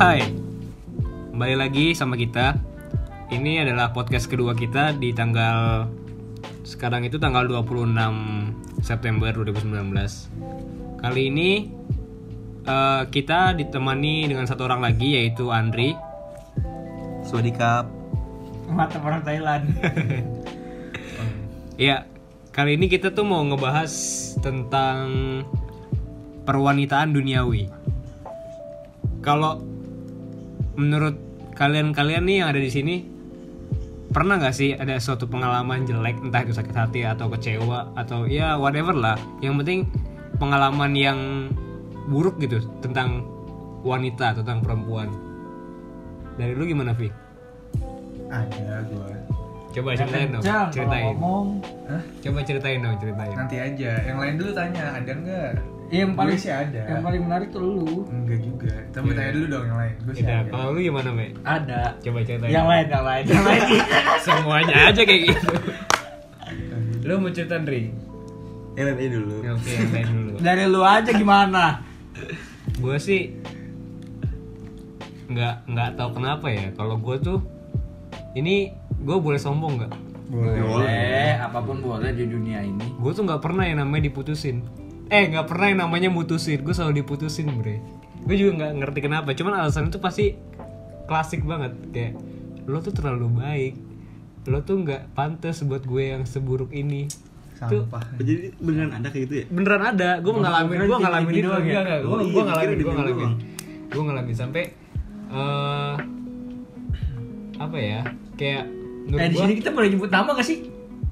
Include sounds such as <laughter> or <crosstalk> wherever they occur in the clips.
Hai, kembali lagi sama kita. Ini adalah podcast kedua kita di tanggal sekarang itu tanggal 26 September 2019. Kali ini eh, kita ditemani dengan satu orang lagi yaitu Andri. Swadikap. mata orang Thailand <laughs> Ya, kali ini kita tuh mau ngebahas tentang perwanitaan duniawi. Kalau menurut kalian-kalian nih yang ada di sini, pernah nggak sih ada suatu pengalaman jelek, entah itu sakit hati atau kecewa atau ya whatever lah. Yang penting pengalaman yang buruk gitu tentang wanita, tentang perempuan. Dari lu gimana, Vi? Ada gua. Coba ceritain dong, ceritain. ngomong Hah? Coba ceritain dong, ceritain. Nanti aja. Yang lain dulu tanya, ada enggak? yang paling sih ada. yang paling menarik tuh lu Enggak juga. Tapi Iya. tanya dulu dong yang lain. Gue sih ada. kalau lu gimana, Me? ada Coba ceritain. yang lain yang lain yang lain <laughs> Semuanya aja kayak gitu. lu mau cerita, Andri? Yang lain dulu. Oke, yang lain dulu. dari lu aja gimana Gue sih nggak nggak tahu kenapa ya. Kalau gue tuh ini gue boleh sombong nggak? boleh apa pun boleh di dunia ini Gue tuh nggak pernah yang namanya diputusin. Eh, nggak pernah yang namanya mutusin. Gue selalu diputusin, bre. Gue juga nggak ngerti kenapa. Cuman alasan itu pasti klasik banget. Kayak lo tuh terlalu baik. Lo tuh nggak pantas buat gue yang seburuk ini. Tuh, Sampah. Jadi beneran ada kayak gitu ya? beneran ada gue ngalamin gue ngalamin itu doang ya? gue Oh iya, ngalamin gue ngalamin gue ngalamin sampai eh apa ya kayak eh di sini kita boleh nyebut nama gak sih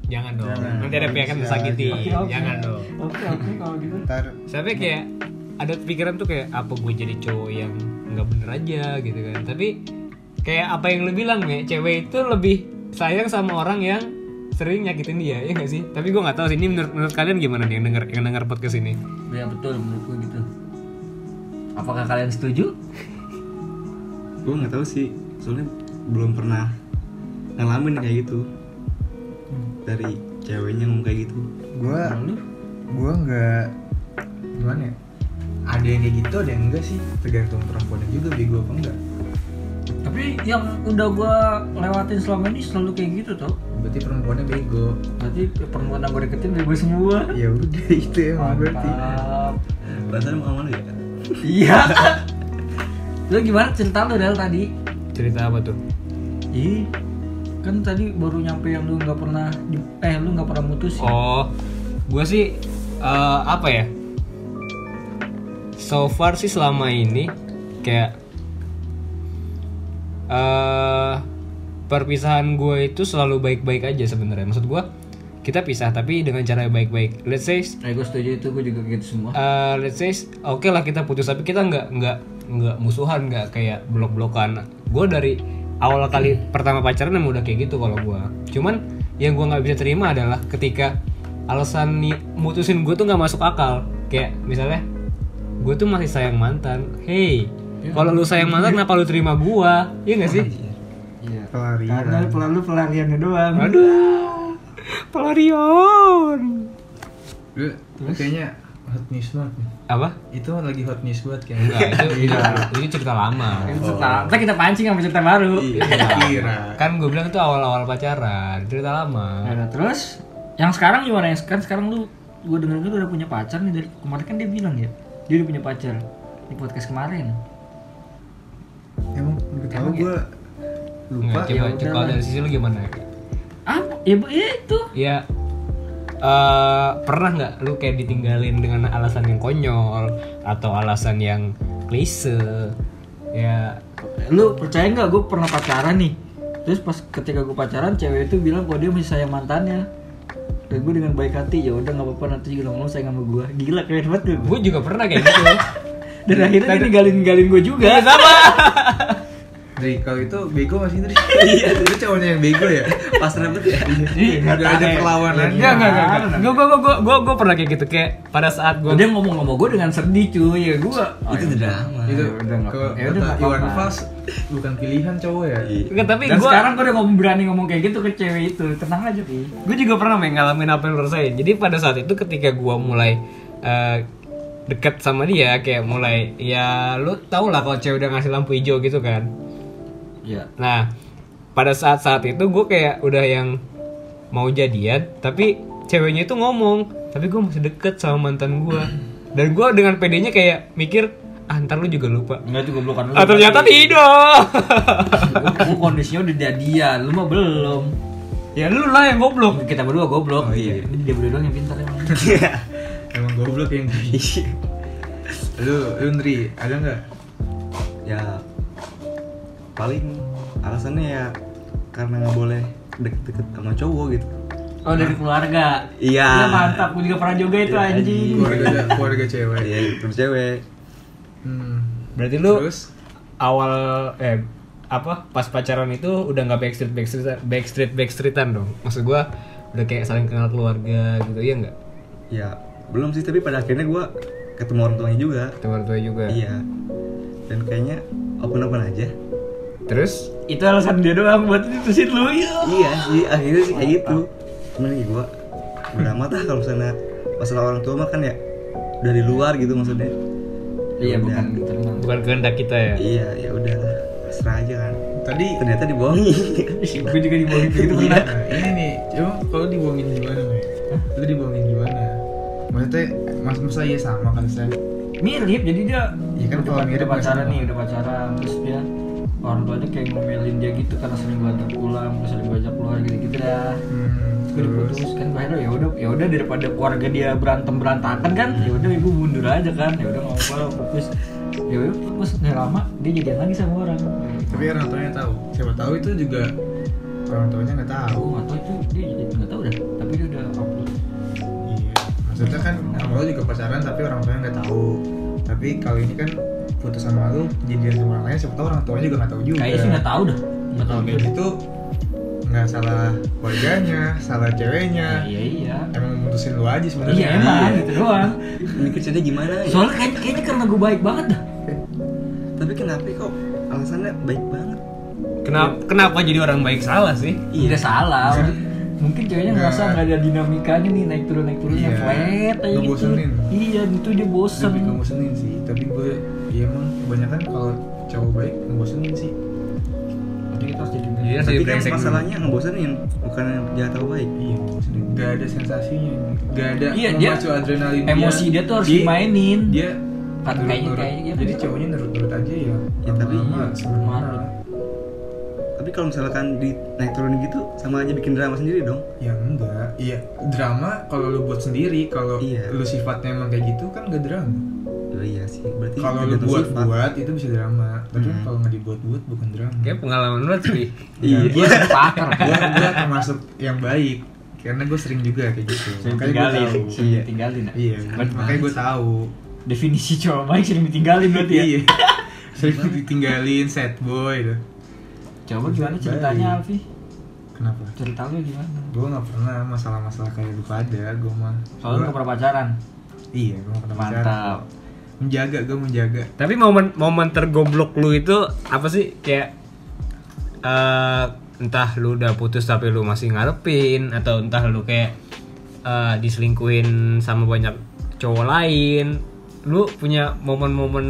jangan dong. Jangan. nanti ada pihak yang Bisa tersakiti jangan dong. oke oke kalau gitu. Ntar. Sampai kayak ada pikiran tuh kayak apa gue jadi cowok yang nggak bener aja gitu kan. Tapi kayak apa yang lu bilang ya cewek itu lebih sayang sama orang yang sering nyakitin dia ya gak sih? Tapi gue nggak tahu sih ini menurut, menurut kalian gimana nih yang denger yang denger podcast ini? Ya betul menurut gue gitu. Apakah kalian setuju? Gue nggak tahu sih, soalnya belum pernah ngalamin kayak gitu dari ceweknya ngomong kayak gitu. gue gue nggak gimana ya? Ada yang kayak gitu, ada yang enggak sih. Tergantung perempuannya juga bego apa enggak. tapi yang udah gua lewatin selama ini selalu kayak gitu tuh Berarti perempuannya bego. berarti perempuan yang gue deketin gue semua Ya udah <laughs> itu berarti. Mantap. Rasanya mau mana ya? Iya. lu gimana cerita lu Del tadi? cerita apa tuh Ih, kan tadi baru nyampe yang lu nggak pernah eh lu nggak pernah mutusin. Oh, gue sih eh, apa ya? So far sih selama ini kayak eh perpisahan gue itu selalu baik-baik aja sebenarnya. Maksud gue kita pisah tapi dengan cara baik-baik. Let's say Eh gue setuju itu gue juga gitu semua. eh, let's say oke lah kita putus tapi kita nggak nggak nggak musuhan nggak kayak blok-blokan. Gue dari awal kali pertama pacaran emang udah kayak gitu kalau gue. Cuman yang gue nggak bisa terima adalah ketika alasan nih mutusin gue tuh nggak masuk akal. Kayak misalnya gue tuh masih sayang mantan. Hey, kalau lu sayang mantan kenapa lu terima gue? Iya gak sih? Iya. Pelarian. Karena pelan lu pelariannya doang. Aduh, <laughs> pelarian. Gue kayaknya hot news banget nih. Apa? Itu lagi hot news banget kayaknya. Enggak, itu, itu, itu cerita lama. Itu cerita. Ntar kita pancing sama cerita baru. <laughs> Kira. kan gue bilang itu awal-awal pacaran cerita lama Nah, terus yang sekarang gimana? Yang sekarang sekarang lu gue denger lu udah punya pacar nih dari kemarin kan dia bilang ya dia udah punya pacar di podcast kemarin. Emang nggak tahu gue lupa. Nggak, coba ya coba udah dari sisi lu gimana Apa? Ya bu- ya itu. ya eh, pernah nggak lu kayak ditinggalin dengan alasan yang konyol atau alasan yang klise ya Lu percaya nggak gue pernah pacaran nih? Terus pas ketika gue pacaran cewek itu bilang kalau dia masih sayang mantannya. Dan gue dengan baik hati ya udah nggak apa-apa nanti juga ngomong sayang sama gue. Gila keren banget gue. gue juga pernah kayak gitu <laughs> Dan akhirnya dia ninggalin ninggalin gue juga. sama <laughs> Dari kalau itu bego masih dari. <laughs> Iya, itu cowoknya yang bego ya. Pas ribet ya? Iya, Udah ada perlawanan. Enggak, enggak, enggak, enggak. Gue, gue, gue, gue, gue pernah kayak gitu kayak pada saat gue Dia ngomong sama gue dengan sedih cuy ya gue. Itu drama. Itu Ya udah. Ya udah, Iwan. Fals bukan pilihan cowok ya. Iya. Enggak, tapi Dan gue sekarang gue udah ngomong berani ngomong kayak gitu ke cewek itu. Tenang aja pi. gue juga pernah men, ngalamin apa yang lu rasain jadi pada saat itu ketika gue mulai eh, deket sama dia kayak mulai ya lu tau lah kalau cewek udah ngasih lampu hijau gitu kan ya nah pada saat-saat itu gue kayak udah yang mau jadian tapi ceweknya itu ngomong tapi gue masih deket sama mantan gue <clears throat> dan gue dengan pedenya kayak mikir ah ntar lu juga lupa. Enggak itu goblokan lu ah ternyata tidak Gua kondisinya udah jadian lu mah belum. Ya lu lah yang goblok. Kita berdua goblok. Oh, iya. Ini dia berdua doang yang pintar emang. <laughs> Emang goblok yang <laughs> Lu, lu Ndri, ada nggak? ya paling alasannya ya karena nggak boleh deket-deket sama cowok gitu. Oh dari keluarga? Iya. Iya, mantap. Gue juga pernah juga itu Iya, anjing. Keluarga, keluarga cewek. Ya terus cewek. Hmm. berarti lu Terus? awal eh apa pas pacaran itu udah nggak backstreet backstreet backstreet backstreetan dong? Maksud gue udah kayak saling kenal keluarga gitu iya nggak? Ya belum sih tapi pada akhirnya gue ketemu orang tuanya juga. Teman tua juga? Iya. Dan kayaknya open open aja terus? Itu alasan dia doang buat putusin lu. Ya iya sih akhirnya sih kayak gitu. Cuman ya gue udah amat lah kalau misalnya masalah orang tua mah kan ya udah di luar gitu maksudnya. Iya Udah. bukan tenang bukan kehendak kita ya? Iya ya udah pasrah aja kan. Tadi ternyata dibohongi. <laughs> Gue juga dibohongin gitu pernah Nah, ini nih, coba kalau dibohongin gimana nih? Lu dibohongin gimana? Maksudnya, mas masa iya sama kan saya? mirip jadi dia Iya kan, udah, kalau udah mirip pacaran nih udah pacaran. Terus dia orang tuanya kayak ngomelin dia gitu karena sering banget pulang terus sering banyak keluar gitu gitu dah Hmm, gue diputus kan akhirnya ya udah ya udah daripada keluarga dia berantem berantakan kan ya udah ibu mundur aja kan ya udah nggak apa-apa fokus ya udah fokus nggak lama dia jadian lagi sama orang Tapi orang tuanya tahu. Siapa tahu itu juga orang tuanya nggak tahu. tahu itu dia jadi nggak tahu dah tapi dia udah upload Iya. Maksudnya kan sama lu juga pacaran tapi orang tuanya nggak tahu. Tapi kalau ini kan putus sama lu jadian sama orang lain, siapa tahu orang tuanya juga nggak tahu juga. kayaknya sih nggak tahu dah nggak tahu Kayak gitu nggak salah keluarganya, salah ceweknya. iya iya Emang memutusin lu aja sebenarnya. iya emang gitu doang <laughs> ini kerjanya gimana ya? soalnya kayaknya, kayaknya karena gue baik banget dah tapi kenapa kok alasannya baik banget kenapa kenapa jadi orang baik salah sih Iya salah. Mungkin ceweknya ngerasa nggak ada dinamikanya nih naik turun naik turunnya Iya. flat aja gitu. Ngebosenin. Iya itu dia bosen. Lebih ngebosenin sih, tapi gue ya emang kebanyakan kalau cowok baik ngebosenin sih. Jadi kita harus jadi Iya, tapi kan masalahnya ngebosenin bukan jahat atau baik Iya. Gak ada sensasinya, gak ada Iya, dia- adrenalin emosi dia tuh harus Dia- dimainin. Dia Kan kayaknya- kayaknya Jadi cowoknya nurut-nurut aja ya. Ya, tapi iya. sebenarnya tapi kalau misalkan di naik turun gitu sama aja bikin drama sendiri dong Ya enggak, iya drama kalau lu buat sendiri, kalau Iya. lu sifatnya emang kayak gitu kan gak drama. Oh iya sih berarti Kalau lu buat sifat. buat itu bisa drama, tapi Hmm. kalau nggak dibuat-buat bukan drama. kayak pengalaman lu sih Iya, <laughs> pakar kan. gua, gua termasuk yang baik karena gue sering juga kayak gitu. Sering Makanya tinggalin, tahu. sering Iya. tinggalin. ya? Iya, Bener. makanya gue tahu. Definisi cowok baik sering ditinggalin berarti ya. Iya. <laughs> Sering ditinggalin sad boy tuh. Coba gimana ceritanya Alfi? Kenapa? Cerita lu gimana? Gue nggak pernah masalah-masalah kayak lu pada, gue mah. Soalnya Gua- nggak pernah pacaran. Iya, gue nggak pernah pacaran. Menjaga, gue menjaga. tapi momen momen tergoblok lu itu apa sih? Kayak eh entah lu udah putus tapi lu masih ngarepin atau entah lu kayak eh, diselingkuhin sama banyak cowok lain. Lu punya momen-momen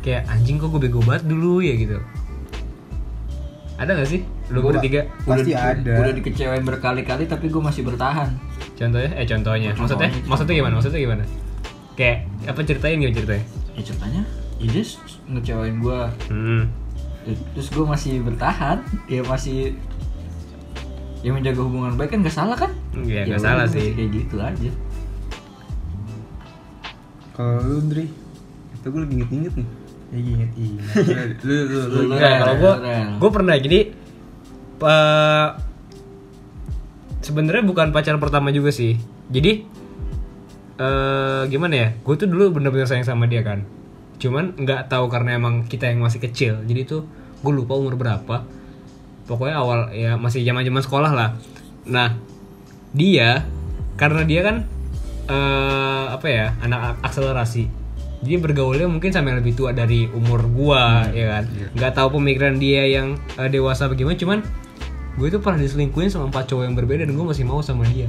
kayak anjing kok gue bego banget dulu ya gitu. Ada gak sih? Lu Gua- bertiga? Pasti udah, ada. Udah dikecewain berkali-kali tapi gue masih bertahan. contohnya? Eh contohnya. Maksudnya? Contohnya. maksudnya gimana? Maksudnya gimana kayak apa ceritain gimana ceritanya Ya ceritanya, ya dia ngecewain gue. hmm. Terus gue masih bertahan. Ya masih ya menjaga hubungan baik kan gak salah kan? Iya, nggak udah, salah sih. Kayak gitu aja. Kalau lu, Ndri, itu gue lagi inget-inget nih ya inget inget. <laughs> lu, lu, lu, Lu, lu. lu. Nah, kalau gue gue pernah jadi eh, sebenarnya bukan pacar pertama juga sih jadi eh gimana ya? Gue tuh dulu bener-bener sayang sama dia kan. Cuman nggak tahu karena emang kita yang masih kecil. Jadi tuh gue lupa umur berapa. Pokoknya awal ya masih zaman zaman sekolah lah. Nah dia karena dia kan eh apa ya anak akselerasi. Jadi bergaulnya mungkin sama yang lebih tua dari umur gua ya kan? nggak tahu pemikiran dia yang eh, dewasa bagaimana. Cuman gue itu pernah diselingkuhin sama empat cowok yang berbeda dan gue masih mau sama dia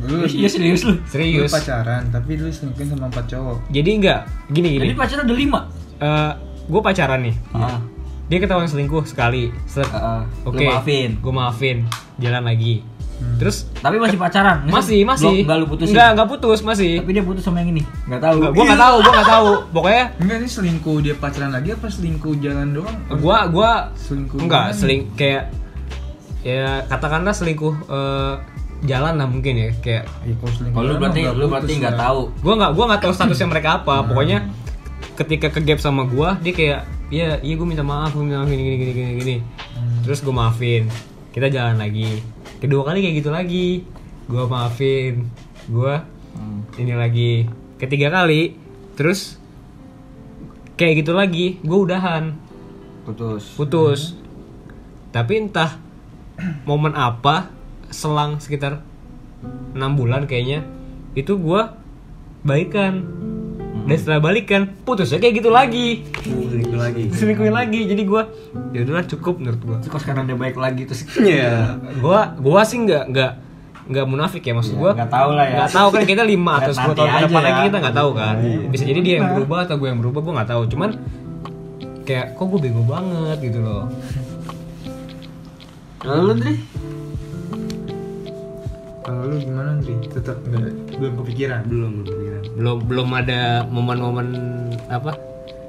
Lu, Iya serius lu. lu serius pacaran tapi lu selingkuhin sama empat cowok. jadi enggak gini gini Jadi pacaran udah lima. gue pacaran nih Ah. dia ketahuan selingkuh sekali Set. Ah, lu oke maafin. gue maafin jalan lagi terus Tapi masih pacaran. masih masih Enggak lu putusin. enggak enggak putus masih Tapi dia putus sama yang ini. Enggak tahu. gue nggak tahu gue nggak tahu pokoknya Enggak ini selingkuh dia pacaran lagi apa selingkuh jalan doang? gue gue selingkuh enggak seling kayak ya katakanlah selingkuh eh, jalan lah mungkin ya kayak Ya, kalau Oh, lu berarti lu berarti nggak lah. tahu. gue nggak gue nggak tahu statusnya mereka apa. Pokoknya ketika ke gap sama gue dia kayak iya iya gue minta maaf gue minta maaf gini gini gini gini gini. Terus gue maafin. Kita jalan lagi. Kedua kali kayak gitu lagi. Gue maafin. Gue Hmm. ini lagi. Ketiga kali terus kayak gitu lagi gue udahan. Putus. putus. Tapi entah momen apa selang sekitar enam bulan kayaknya itu gue baikan. Dan setelah balikan putusnya kayak gitu lagi. Selingkuh lagi. Selingkuhin lagi. Jadi gue ya udahlah cukup menurut gue Terus sekarang dia baik lagi terus <laughs> Iya. Gue gua sih nggak nggak nggak munafik ya maksud Iya, gue nggak tahu lah ya. nggak tahu kan kita lima atau sepuluh tahun ke depan ya. lagi kita nggak tahu kan. Iya. bisa jadi dia yang berubah atau gue yang berubah gue nggak tahu. Cuman kayak kok gue bego banget gitu loh. Lalu lu Dri? Kalau lu gimana Andri? Tetap belum kepikiran. belum belum kepikiran. belum belum ada momen-momen apa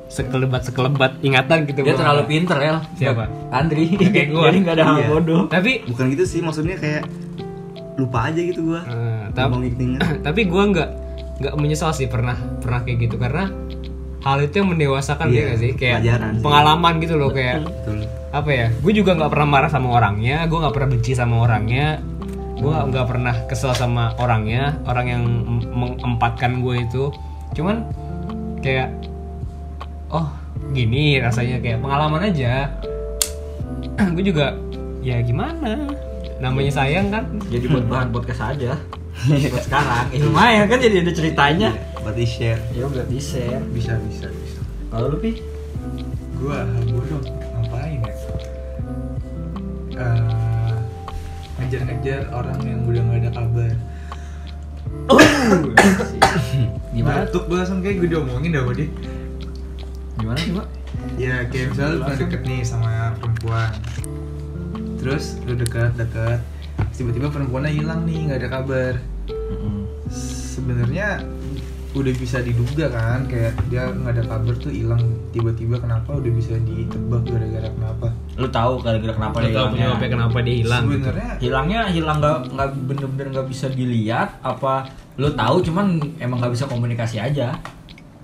sekelebat sekelebat ingatan gitu Dia terlalu pinter ya. Siapa? Andri. Kayak gua. Jadi nggak ada hal Iya. bodoh. tapi bukan gitu sih maksudnya kayak lupa aja gitu gua eh, Gampang tapi <clears throat> tapi gue nggak nggak menyesal sih pernah pernah kayak gitu karena hal itu yang mendewasakan Iya, ya nggak sih kayak pelajaran sih. pengalaman gitu loh kayak betul apa ya gue juga nggak pernah marah sama orangnya gue nggak pernah benci sama orangnya gue nggak pernah kesel sama orangnya orang yang em- mengempatkan gue itu cuman kayak oh gini rasanya kayak pengalaman aja <clears throat> gue juga ya gimana namanya sayang kan Jadi buat bahan podcast aja. <laughs> buat sekarang. Ya lumayan kan jadi ada ceritanya. berarti share Ya udah di share. Bisa bisa bisa. Kalau lu pi? Gua hal bodoh ngapain ya? Eh, ngejar-ngejar orang yang udah nggak ada kabar. Gimana? Batuk gua langsung kayak gue diomongin dah dia. Gimana sih, Pak? Ya kayak misalnya lu deket nih sama perempuan Terus lu deket deket Tiba-tiba perempuannya hilang nih nggak ada kabar Sebenarnya udah bisa diduga kan kayak dia nggak ada kabar tuh hilang tiba-tiba kenapa udah bisa ditebak gara-gara kenapa Lu tahu kira-kira kenapa dia Gak tahu hilangnya? penyebabnya kenapa dia hilang gitu. sebenarnya Hilangnya hilang nggak nggak bener-bener nggak bisa dilihat apa lu tahu cuman emang nggak bisa komunikasi aja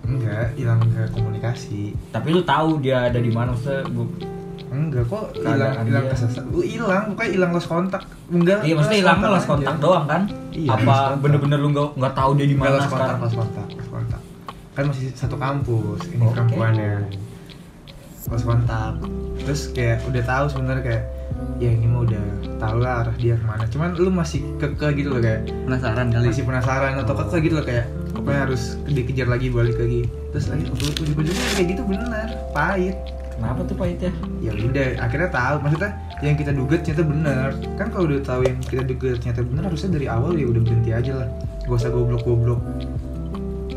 enggak hilang nggak komunikasi tapi lu tahu dia ada di mana maksudnya gua- enggak kok hilang hilang dia. kesesat lu hilang pokoknya hilang lost kontak enggak iya maksudnya hilang lost aja. kontak doang kan Iya, apa bener-bener lu nggak nggak tahu dia di mana kontak sekarang lost kontak lost kontak kan masih satu kampus ini Oke. perempuannya lost kontak terus kayak udah tahu sebenarnya kayak ya ini mah udah tahu lah arah dia ke mana. Cuman lu masih keke gitu loh kayak penasaran kali masih penasaran atau keke gitu loh kayak pokoknya harus dikejar lagi balik lagi. Terus lagi ujung-ujungnya kayak gitu bener pahit. Kenapa tuh pahitnya? Ya udah akhirnya tahu. Maksudnya yang kita duga ternyata benar kan kalau udah tahu yang kita duga ternyata benar harusnya dari awal ya udah berhenti aja lah. Gak usah goblok-goblok.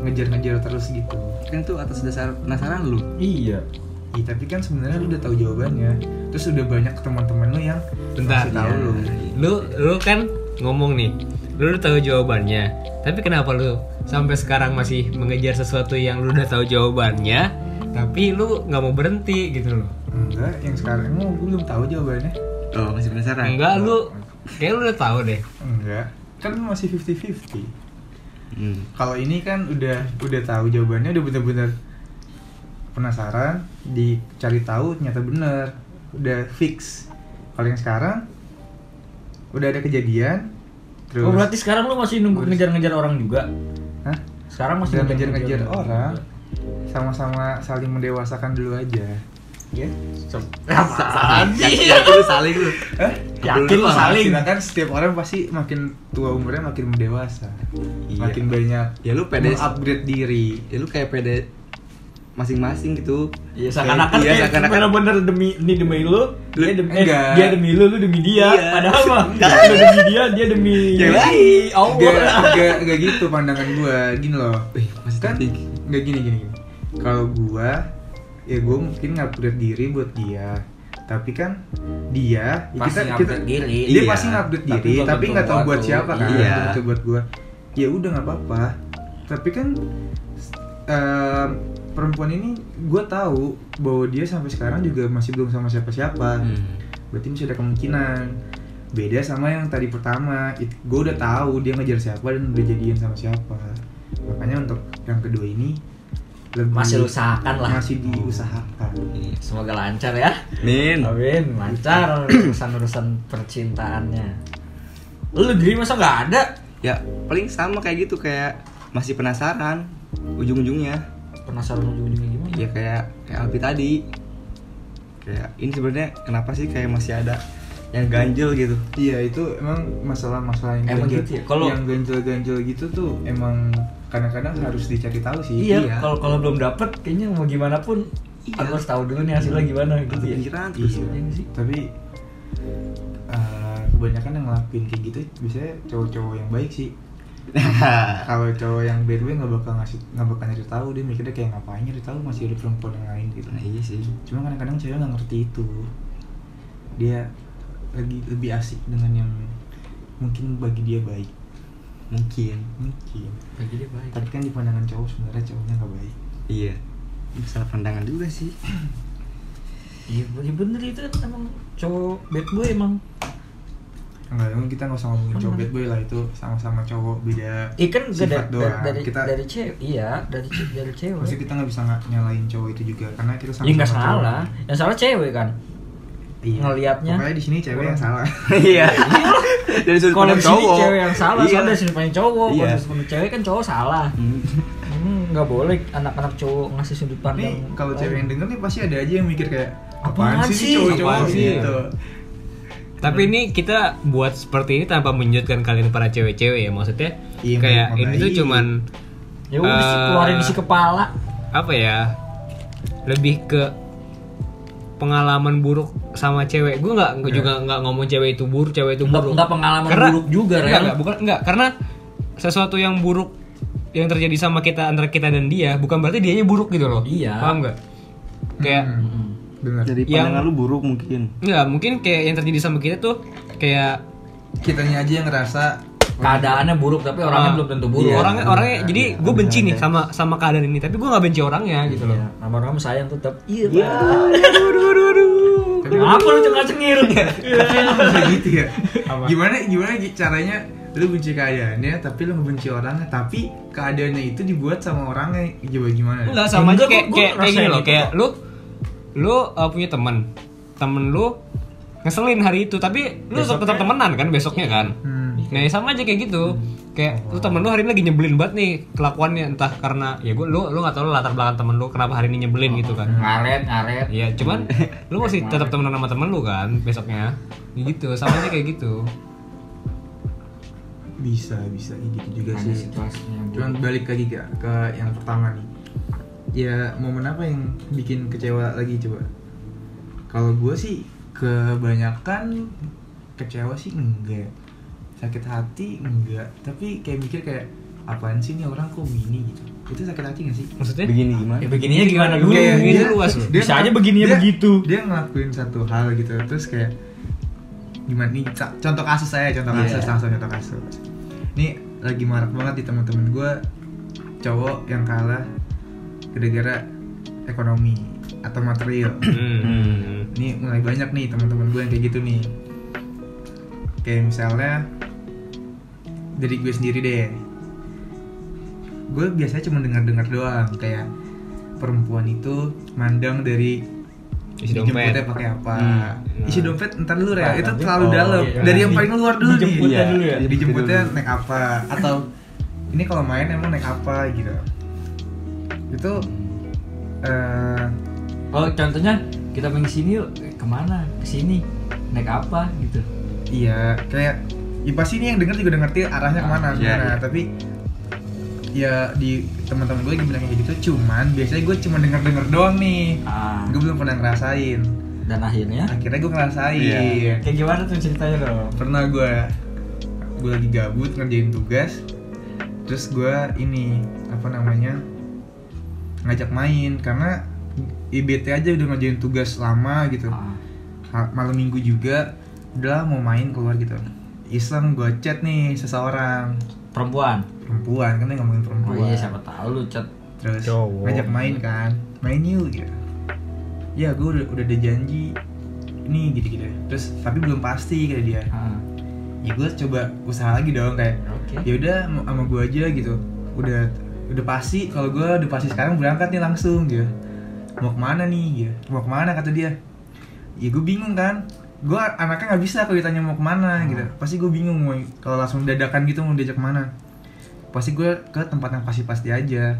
Ngejar-ngejar terus gitu. Kan tuh atas dasar penasaran lu. Iya Iya, tapi kan sebenarnya lu udah tahu jawabannya. Terus udah banyak teman-teman lu yang Bentar. masih tahu Iya. lu lu lu kan ngomong nih lu udah tahu jawabannya. Tapi kenapa lu sampai sekarang masih mengejar sesuatu yang lu udah tahu jawabannya tapi lu nggak mau berhenti gitu loh? Enggak yang sekarang gue belum tahu jawabannya. Oh masih penasaran? Enggak lu kayak lu udah tahu deh. Enggak kan masih 50-50 hmm. kalau ini kan udah udah tahu jawabannya udah bener-bener penasaran dicari tahu ternyata bener. Udah fix. Kalau yang sekarang udah ada kejadian terus oh berarti sekarang lu masih nunggu ngejar-ngejar orang juga? Hah? sekarang masih ngejar-ngejar orang sama-sama saling mendewasakan dulu aja. Ya apaan sih <laughs> yakin lu saling. Lu eh Yakin lu saling. kan setiap orang pasti makin tua umurnya makin mendewasa. Iya. makin banyak. Ya lu pede- upgrade diri. ya lu kayak pede masing-masing gitu Iya seakan-akan Iya, kayak seakan-akan- bener-bener demi ini demi lu, dia demi eh, Enggak. dia demi lu, lu demi dia. Iya. Padahal mah <laughs> lu demi dia, dia demi Yang lain. Gak, Allah. gak, gak gitu pandangan gua Gini loh Wih, masih Kan tinggi. Gak gini gini, gini. Kalau gua Ya gua mungkin ngupgrade diri buat dia Tapi kan Dia ya Pasti kita, kita, diri. Dia Iya. pasti Tapi diri Tapi nggak tahu buat siapa kan Iya. Itu buat gua Ya udah nggak apa-apa Tapi kan em, Perempuan ini Gua tahu Bahwa dia sampai sekarang juga masih belum sama siapa-siapa Hmm. berarti masih ada kemungkinan beda sama yang tadi pertama gue udah tahu dia ngejar siapa dan udah jadian sama siapa makanya untuk yang kedua ini lebih Masih usahakan lah. masih diusahakan Iya. Semoga lancar ya. Min. Amin, lancar urusan-urusan percintaannya. Lu diri masa nggak ada? Ya, paling sama kayak gitu kayak masih penasaran ujung-ujungnya. Penasaran ujung-ujungnya gimana? Ya kayak kayak Alpi tadi. Kayak ini sebenarnya kenapa sih kayak masih ada yang ganjel gitu. iya itu emang masalah-masalah yang Emang ganjel gitu ya? Kalau- yang ganjel-ganjel gitu tuh emang kadang-kadang harus dicari tahu sih Iya, Iya. kalau kalau belum dapet kayaknya mau gimana pun Iya. aku harus tahu dulu nih hasilnya gimana gitu ya. Terus. Iya. Iya nggak sih? tapi eh, kebanyakan yang ngelakuin kayak gitu biasanya cowok-cowok yang baik sih <laughs> kalau cowok yang bad boy nggak bakal ngasih nggak bakal nyari tahu dia mikirnya kayak ngapain nyari tahu masih ada perempuan yang lain gitu nah, iya sih. cuma kadang-kadang cewek nggak ngerti itu dia lagi lebih asik dengan yang mungkin bagi dia baik Mungkin. mungkin Bagi dia baik. tapi kan di pandangan cowok sebenarnya cowoknya nggak baik Iya. Ini salah pandangan juga sih. Iya, iya bener itu emang cowok bad boy emang. Enggak, emang kita nggak usah ngomongin cowok bad boy lah itu sama-sama cowok beda Iya kan sifat dari, doang dari, kita dari cewek, iya dari ce- dari cewek. Maksudnya kita nggak bisa nggak nyalain cowok itu juga karena kita sama Ya nggak salah, yang salah cewek kan. Iya. Ngeliatnya. Pokoknya di sini cewek yang salah. <laughs> Iya. <laughs> Dari sudut Kalau pandang sini cowok. cewek yang salah, Iya. soalnya dari sudut pandang cowok. Kalau Iya. dari sudut pandang cewek kan cowok salah. Hmm. Hmm, nggak boleh anak-anak cowok ngasih sudut pandang. Nih kalau lain. cewek yang denger nih pasti ada aja yang mikir kayak Apaan apaan, sih sih? cowok-cowok Apaan sih? gitu. Tapi ini kita buat seperti ini tanpa menyudutkan kalian para cewek-cewek ya maksudnya Iya, kayak ini tuh cuman ya udah sih, eh, keluarin isi kepala. apa ya lebih ke pengalaman buruk sama cewek. Gue nggak nggak juga nggak ngomong cewek itu buruk cewek itu buruk. nggak pengalaman Karena- buruk juga, enggak, enggak, bukan enggak karena sesuatu yang buruk yang terjadi sama kita antara kita dan dia bukan berarti dianya buruk gitu loh. Iya. paham nggak? Kayak Hmm, bener. Dari Yang- pandangan lu buruk mungkin. Enggak, mungkin kayak yang terjadi sama kita tuh kayak kitanya aja yang ngerasa Keadaannya buruk tapi orangnya ah, belum tentu buruk. Iya, orangnya bener. orangnya jadi Iya, gue benci nih sama sama keadaan ini tapi gue nggak benci orangnya gitu loh Iya, sama orang sayang tetap. Iya. Iya. Aduh, aduh, aduh, aduh. Kenapa lu cengak cengir? bisa gitu ya. Gimana gimana gi- caranya lu benci keadaannya tapi lu ngebenci orangnya tapi keadaannya itu dibuat sama orangnya coba gimana? enggak sama aja kayak kayak kayak gini loh itu kayak lu lu uh, punya teman temen lu ngeselin hari itu tapi lu tetap temenan kan besoknya kan Hmm. nah ya sama aja kayak gitu kayak lu temen lu hari ini lagi nyebelin banget nih kelakuannya entah karena ya gue lu lu nggak tahu lu latar belakang temen lu kenapa hari ini nyebelin gitu kan Ngaret, ngaret. Iya, cuman lu masih tetap temenan sama temen lu kan besoknya. Ya gitu, sama aja kayak gitu. Bisa bisa kayak gitu juga Ada sih. situasinya. Cuman balik lagi ke, ke yang pertama nih. Ya momen apa yang bikin kecewa lagi coba? Kalau gue sih kebanyakan kecewa sih enggak. Sakit hati enggak. Tapi kayak mikir kayak apaan sih nih orang kok gini gitu. Itu sakit hati gak sih? Maksudnya? Begini gimana? Ya begininya gimana dulu? Kayak begini dia- luas loh. Bisa aja begininya dia- begitu. Dia ngelakuin satu hal gitu terus kayak gimana nih contoh kasus saya contoh Iya. kasus langsung contoh kasus ini lagi marak banget di teman-teman gue cowok yang kalah gara-gara ekonomi atau material. Hmm. <clears throat> ini mulai banyak nih teman-teman gue yang kayak gitu nih. Kayak misalnya dari gue sendiri deh. Gue biasanya cuma dengar-dengar doang kayak perempuan itu mandang dari Isi dompet. dijemputnya pakai apa. Hmm. isi dompet ntar dulu ya Nah, itu terlalu oh, dalam. iya. dari yang paling luar dulu nih. Dijemputnya dulu ya? dijemputnya naik apa. Atau ini kalau main emang naik apa gitu itu eh Oh, contohnya kita main sini yuk. Eh, Ke mana? Ke sini. Naik apa gitu. Iya, kayak ya pasti ini yang denger juga udah ngerti arahnya ke mana Iya, iya. tapi ya di teman-teman gue lagi bilang kayak gitu cuman biasanya gue cuma denger denger doang nih Ah. gue belum pernah ngerasain Dan akhirnya akhirnya gue ngerasain Iya. kayak gimana tuh ceritanya dong? pernah gue gue lagi gabut ngerjain tugas terus gue ini apa namanya ngajak main karena IBT aja udah ngerjain tugas lama gitu Ah. Malam minggu juga udah mau main keluar gitu iseng gue chat nih seseorang Perempuan. perempuan kan dia ngomongin Oh perempuan iya siapa tahu lu chat. terus Cowok. ngajak main kan main yuk gitu ya gue udah udah ada janji ini gitu gitu terus tapi belum pasti kata dia Ah. ya gue coba usaha lagi dong kayak Oke. ya udah sama gue aja gitu udah udah pasti kalau gue udah pasti sekarang berangkat nih langsung gitu. Mau ke mana nih gitu. Mau ke mana kata dia. Ya gue bingung kan. Gue anaknya nggak bisa kalau ditanya mau ke mana gitu. Pasti gue bingung mau kalau langsung dadakan gitu mau diajak ke mana. Pasti gue ke tempat yang pasti-pasti aja.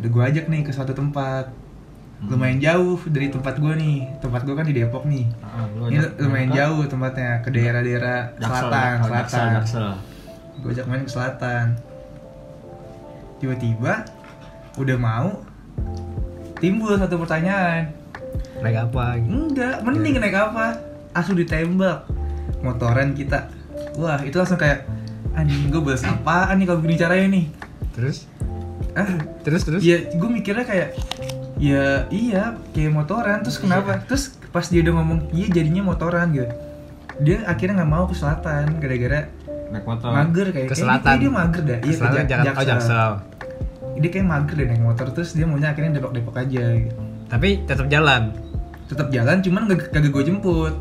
Udah gue ajak nih ke suatu tempat. Lumayan jauh dari tempat gue nih. Tempat gue kan di Depok nih. Ah, ini lumayan ajak- jauh tempatnya ke daerah-daerah selatan Jaksel, selatan. Gue ajak main ke selatan tiba-tiba udah mau timbul satu pertanyaan. Naik apa? Gitu. enggak mending naik apa? Langsung ditembak motoran kita. Wah itu langsung kayak anjing gue balas apaan nih kalau begini caranya nih? Terus? Ah terus terus? ya gue mikirnya kayak ya iya kayak motoran terus kenapa? Terus pas dia udah ngomong iya jadinya motoran gitu. Dia akhirnya nggak mau ke selatan gara-gara naik motor. mager kayak Ke kayaknya selatan. dia mager dah Ke iya selatan ke jangan oh jaksel. dia kayak mager deh naik motor terus dia maunya akhirnya depok-depok aja gitu. tapi tetap jalan? Tetap jalan cuman gak, kagak gue jemput.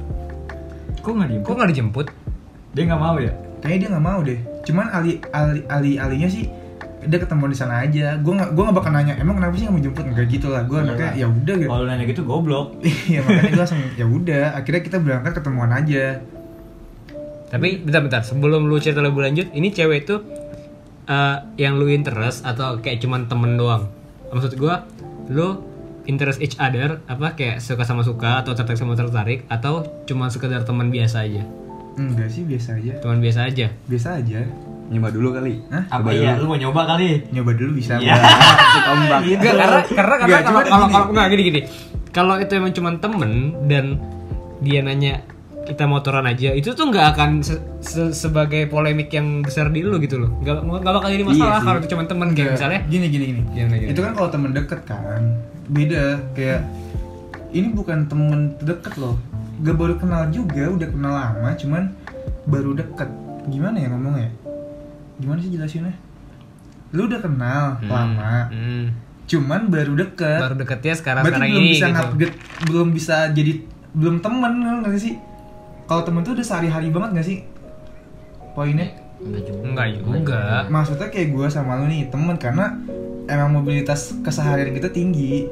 Kok nggak dijemput? kok nggak dijemput? Dia nggak mau ya? kayaknya dia nggak mau deh. Cuman ali ali ali alinya sih dia ketemu di sana aja. Gue nggak gue nggak bakal nanya emang kenapa sih nggak mau jemput? Nggak gitu lah. Gue anaknya ya udah gitu. Kalau nanya gitu goblok. <laughs> iya makanya gue langsung ya udah. Akhirnya kita berangkat ketemuan aja tapi bentar-bentar sebelum lu cerita lebih lanjut ini cewek itu eh, yang lu interest atau kayak cuman temen doang maksud gua lu interest each other apa kayak suka sama suka atau tertarik sama tertarik atau cuma sekedar teman biasa aja enggak sih biasa aja teman biasa aja biasa aja Nyoba dulu kali. Hah? Apa iya? dulu. Lu mau nyoba kali? nyoba dulu bisa Iya. Bang. <laughs> Ombak. Enggak, karena karena karena kalau kalau gini. kalau enggak gini gini. Kalau itu emang cuma temen dan dia nanya kita motoran aja, itu tuh nggak akan se- se- sebagai polemik yang besar di lu gitu loh. Nggak nggak bakal jadi masalah Iya kalau itu cuma temen kayak misalnya. gini gini gini Gimana, gimana? itu kan kalau temen deket kan beda kayak ini bukan temen deket loh gak baru kenal juga udah kenal lama cuman baru deket gimana ya ngomongnya gimana sih jelasinnya lu udah kenal Hmm, lama hmm. cuman baru deket Baru deketnya sekarang berarti sekarang belum ini bisa gitu. belum bisa jadi belum temen nggak sih kalau temen tuh udah sehari-hari banget gak sih poinnya Enggak juga. Enggak juga. maksudnya kayak gue sama lu nih temen karena emang mobilitas keseharian kita tinggi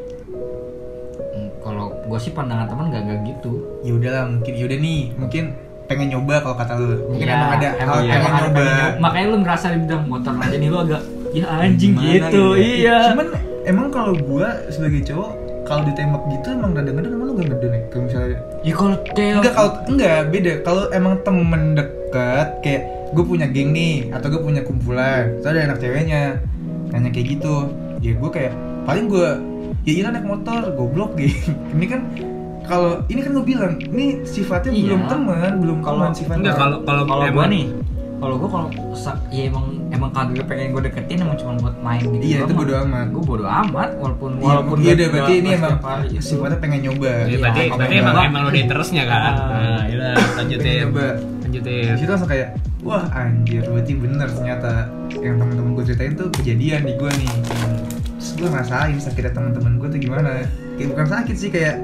Hmm, Kalau gua sih pandangan teman nggak nggak gitu. ya udahlah mungkin ya udah nih mungkin pengen nyoba kalau kata lu mungkin Iya, emang ada hal emang ada nyoba pengen nyoba. Makanya lu ngerasa di bidang motor aja nih lu agak ya anjing Gimana gitu. ya? Iya. cuman emang kalau gue sebagai cowok kalau ditembak gitu emang rada ngeden emang gak ngeden ya kalau misalnya Ya kalau tel enggak kalau enggak beda. Kalau emang temen deket kayak gue punya geng nih atau gue punya kumpulan terus ada anak ceweknya nanya kayak gitu ya gue kayak paling gue ya iya naik motor goblok <laughs> gitu. Ini kan kalau ini kan gue bilang ini sifatnya Iya. belum teman belum Kalau- sifatnya. Enggak kalau kalau kalau emang- nih kalau gua kalau ya emang emang kagak pengen gua deketin emang cuma buat main gitu Iya, itu bodo amat. gua bodo amat walaupun Iya, walaupun iya deh berarti ini emang setiap hari itu. sifatnya pengen nyoba Jadi Iya, berarti kalau berarti emang nyoba. emang lu ada interestnya kan. Ah. Nah, yaudah lanjutin. Nyoba. Lanjutin. di situ langsung kayak wah anjir berarti bener ternyata yang teman-teman gue ceritain tuh kejadian di gue nih terus gue ngerasain sakitnya teman-teman gue tuh gimana kayak bukan sakit sih kayak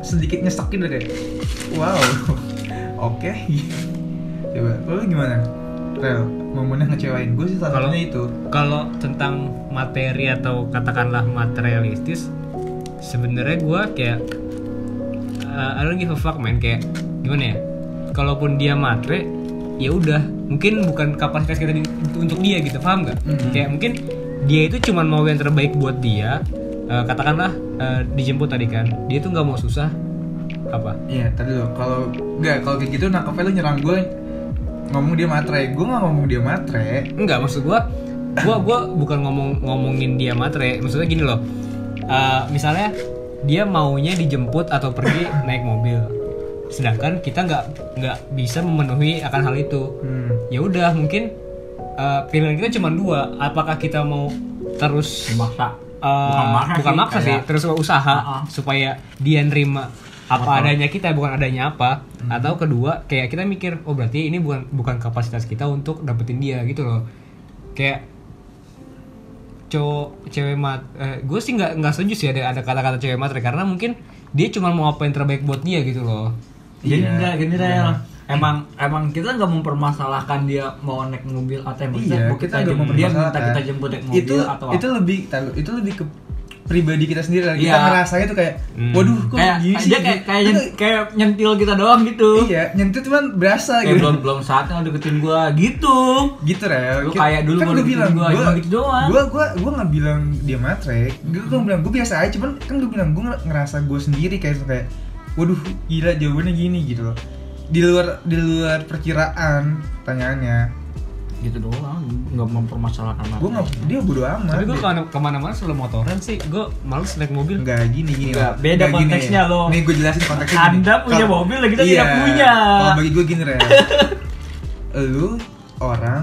sedikit nyesek gitu kayak wow <laughs> oke coba kalau lu gimana Rel, momen yang ngecewain gue sih salah Kalau- satunya itu. kalau tentang materi atau katakanlah materialistis sebenarnya gua kayak uh, I don't give a fuck man. Kayak gimana ya? Kalaupun dia matre ya udah. Mungkin bukan kapasitas kita di- untuk, dia gitu. Paham nggak? Mhm. kayak mungkin dia itu cuman mau yang terbaik buat dia. Uh, katakanlah uh, dijemput tadi kan. Dia tuh nggak mau susah. Apa? Iya tadi lo. Kalau nggak kalau kayak gitu nangkepnya lu nyerang gue ngomong dia matre. Gue nggak ngomong dia matre. Enggak, maksud gua gua gua bukan ngomong ngomongin dia matre. Maksudnya gini loh. Eh, misalnya dia maunya dijemput atau pergi <coughs> naik mobil. Sedangkan kita nggak nggak bisa memenuhi akan hal itu. Hmm. ya udah mungkin eh, pilihan kita cuma dua. Apakah kita mau terus Maksa. eh, Bukan maksa bukan sih, maksa sih terus usaha Ah, ah. supaya dia nerima apa adanya kita bukan adanya apa. Hmm. atau kedua kayak kita mikir oh berarti ini bukan bukan kapasitas kita untuk dapetin dia gitu loh. Kayak cowok cewek mat eh, gue sih nggak nggak setuju sih ada ada kata-kata cewek matre karena mungkin dia cuma mau apa yang terbaik buat dia gitu loh. Jadi Iya. enggak gini Rel. Emang emang kita nggak mempermasalahkan dia mau naik mobil atau emang Iya, kita kita nggak jemput dia minta kita jemput naik mobil itu atau itu lebih itu lebih ke pribadi kita sendiri lah. kita Iya. ngerasanya tuh kayak Hmm. waduh kok kayak gini sih dia kayak kayak, Itu- nyen- kayak nyentil kita doang gitu. iya nyentuh cuman berasa Kayak gitu belum belum saatnya lu deketin gua gitu. gitu rel Lu kayak dulu gue deketin bilang gua, gue cuma gitu doang. gue gue gue nggak bilang dia matre gue gue bilang gue biasa aja cuman kan gue bilang gue ngerasa gue sendiri kayak kayak waduh gila jawabannya gini gitu loh di luar di luar perkiraan pertanyaannya Gitu doang, nggak mempermasalahkan apa. gue nggak dia bodo amat tapi gue ke mana ke mana-mana selalu motoran sih gue males naik mobil Enggak gini gini Nggak, beda Nggak gini. konteksnya loh. Nih gue jelasin konteksnya gini. Anda punya Kalau- mobil, kita iya, tidak punya. Kalau bagi gue gini Rel <laughs> Lu orang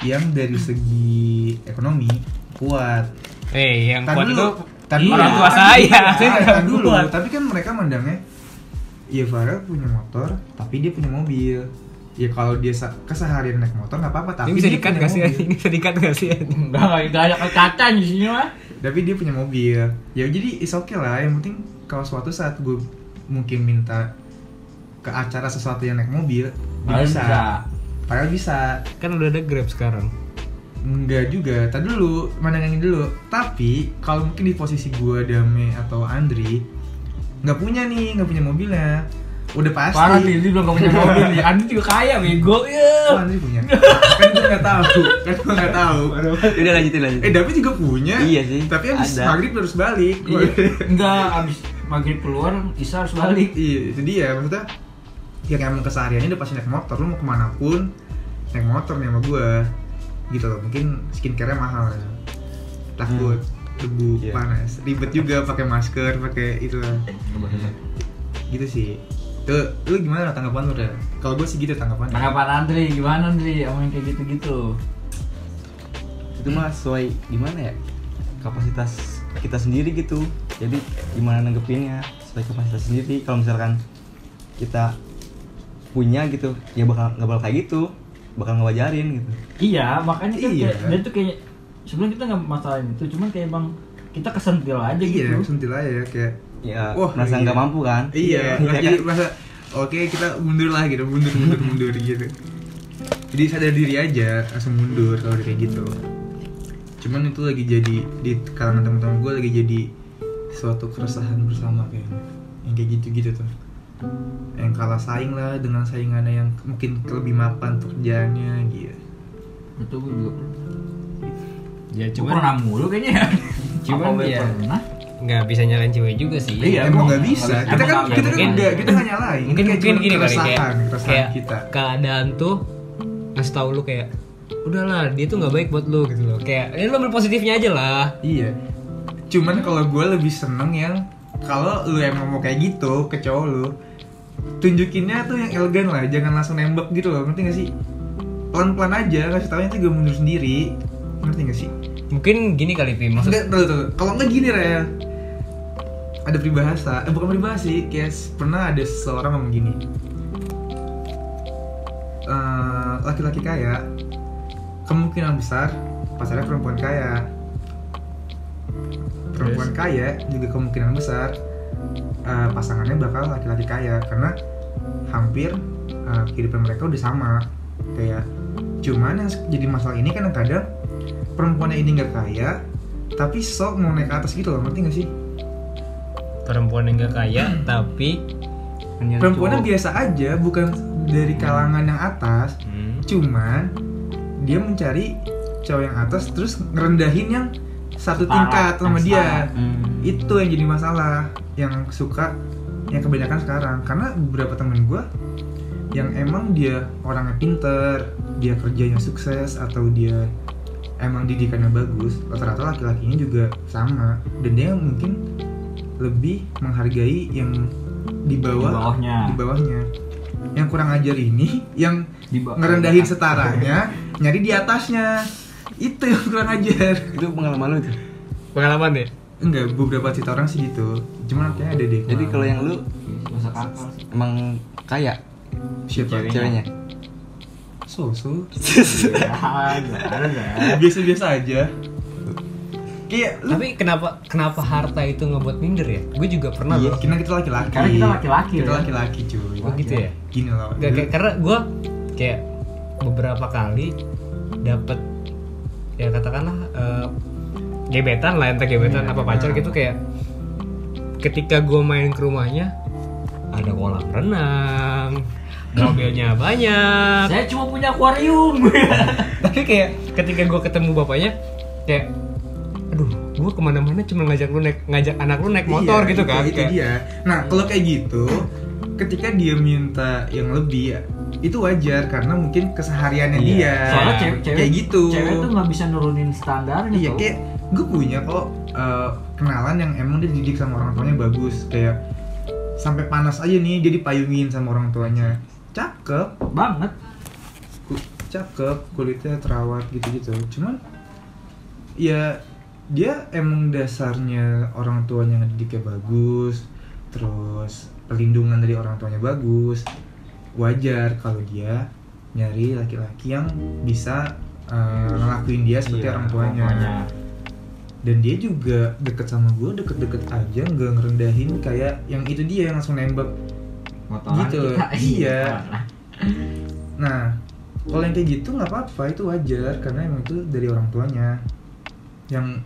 yang dari segi ekonomi kuat eh yang Tan kuat dulu, itu tan Iya, orang tua saya Tan Tan dulu, kuat. tapi kan mereka mandangnya Ya Farel punya motor, tapi dia punya mobil Ya kalau dia keseharian naik motor nggak apa-apa, tapi ini bisa dikat punya gak sih? <laughs> ini bisa dikat gak sih? Enggak, enggak ada kata di sini mah. Tapi dia punya mobil. Ya jadi is okay lah, yang penting kalau suatu saat gue mungkin minta ke acara sesuatu yang naik mobil dia Padahal bisa. bisa. Padahal bisa. Kan udah ada grab sekarang. Enggak juga, tadi dulu, mandangin dulu. Tapi, kalau mungkin di posisi gue, Dame, atau Andri nggak punya nih, nggak punya mobilnya Udah pasti. Parah sih, dia belum gak punya mobil nih. Anda juga kaya, bego. Oh, Ya. Andri punya. Kan gue nggak tahu, kan gue nggak tahu. Udah lanjutin lanjutin. Eh, David juga punya. Iya sih, Tapi abis ada. maghrib harus balik. Iya. Enggak, abis maghrib keluar, Isa harus balik. Iya, itu dia. Maksudnya yang emang kesehariannya udah pasti naik motor. Lu mau ke mana pun naik motor nih sama gua. Gitu loh. Mungkin skincare-nya mahal. Ya takut debu Iya. panas. Ribet juga pakai masker pakai itu gitu sih tuh lu gimana tanggapan lu Rel? kalau gue sih gitu tanggapannya Tanggapan Andri, gimana Andri? Omongin kayak gitu-gitu. Itu mah sesuai gimana ya? Kapasitas kita sendiri gitu. Jadi gimana nanggepinnya sesuai kapasitas sendiri. Kalau misalkan kita punya gitu, ya bakal nggak bakal kayak gitu, bakal ngewajarin gitu. Iya, makanya kan Iya. kayak, dia tuh kayak sebelum kita nggak masalahin itu, cuman kayak bang kita kesentil aja iya gitu. sentil aja kayak Ya Wah, merasa iya. nggak mampu kan? iya Iya jadi kan? masa oke kita mundur lah gitu mundur mundur mundur gitu jadi sadar diri aja langsung mundur kalau kayak gitu cuman itu lagi jadi di kalangan teman-teman gue lagi jadi suatu keresahan bersama kayaknya yang kayak gitu-gitu tuh yang kalah saing lah dengan saingannya yang mungkin lebih mapan pekerjaannya gitu Itu gue juga ya Gua pernah mulu kayaknya ya. <laughs> Cuman ya- pernah? Nggak bisa nyalain cewek juga sih Iya, emang emang nggak bisa nggak- kita kan nggak- kita kan enggak kita nggak nyalain mungkin Kayak mungkin gini kali kayak kita keadaan tuh ngasih tahu lu kayak udahlah dia tuh nggak baik buat lu gitu loh kayak ini lu ambil positifnya aja lah Iya. Cuman kalau gue lebih seneng yang kalau lu emang mau kayak gitu ke cowok lu, tunjukinnya tuh yang elegan lah, jangan langsung nembak gitu loh, ngerti gak sih? Pelan-pelan aja, kasih taunya tuh gue mundur sendiri, ngerti gak sih? mungkin gini kali Pi maksud Enggak, tuh, tuh. Kalau nggak gini Rel, ada peribahasa, eh bukan peribahasa sih, kayak pernah ada seseorang ngomong gini, Eh, laki-laki kaya kemungkinan besar pacarnya perempuan kaya. Perempuan kaya juga kemungkinan besar eh, pasangannya bakal laki-laki kaya. Karena hampir eh, kehidupan mereka udah sama. Kayak cuman yang jadi masalah ini kan kadang perempuannya ini nggak kaya tapi sok mau naik ke atas gitu loh ngerti gak sih perempuan yang gak kaya tapi perempuannya cowok. biasa aja bukan dari kalangan yang atas hmm, cuman dia mencari cowok yang atas terus ngerendahin yang satu tingkat sama dia. Hmm. itu yang jadi masalah yang suka yang kebanyakan sekarang karena beberapa temen gue yang emang dia orangnya pinter dia kerjanya sukses atau dia emang didikannya bagus rata-rata laki-lakinya juga sama dan dia mungkin lebih menghargai yang di bawah Di bawahnya. di bawahnya. Yang kurang ajar ini yang Di bawah. ngerendahin setaranya nyari di atasnya. Itu yang kurang ajar. Itu pengalaman lu tuh pengalaman deh. Enggak beberapa cerita orang sih gitu. Cuman kayaknya ada deh. Jadi kalau yang lu Masuk akal sih. emang kaya? Siapa? Ceweknya. so Ya, <laughs> biasa-biasa aja kayak lu tapi kenapa kenapa harta itu ngebuat minder ya gue juga pernah Iya, loh karena kita laki-laki. Karena kita laki-laki, Kita ya. laki-laki, cuy. Oh, gitu ya Gini loh. Gak, kayak, karena gue kayak beberapa kali dapet ya katakanlah eh, gebetan lah entah gebetan Iya, apa pacar iya. gitu kayak ketika gue main ke rumahnya ada kolam renang mobilnya <clears throat> banyak Saya cuma punya akuarium. <laughs> tapi kayak ketika gue ketemu bapaknya kayak aduh gue ke mana-mana cuma ngajak lu naik ngajak anak lu naik motor Iya, gitu itu- kan Itu Kayak- dia. Nah, kalau kayak gitu, ketika dia minta yang lebih ya, itu wajar karena mungkin kesehariannya Iya. dia. Soalnya cewek, cewek kayak gitu. Cewek tuh nggak bisa nurunin standarnya Iya, tuh. kayak gue punya kok eh, kenalan yang emang dia dididik sama orang tuanya bagus, kayak sampai panas aja nih dia dipayungin sama orang tuanya. Cakep, banget. cakep, kulitnya terawat gitu-gitu. Cuman ya dia emang dasarnya orang tuanya ngedidiknya bagus, terus perlindungan dari orang tuanya bagus. Wajar kalau dia nyari laki-laki yang bisa eh, ngelakuin dia seperti Iya, orang tuanya. Dan dia juga deket sama gue, deket-deket aja, nggak ngerendahin kayak yang itu dia yang langsung nembak Motoran Gitu, kita. <laughs> iya. Nah, kalau yang kayak gitu nggak apa-apa, itu wajar karena emang itu dari orang tuanya. Yang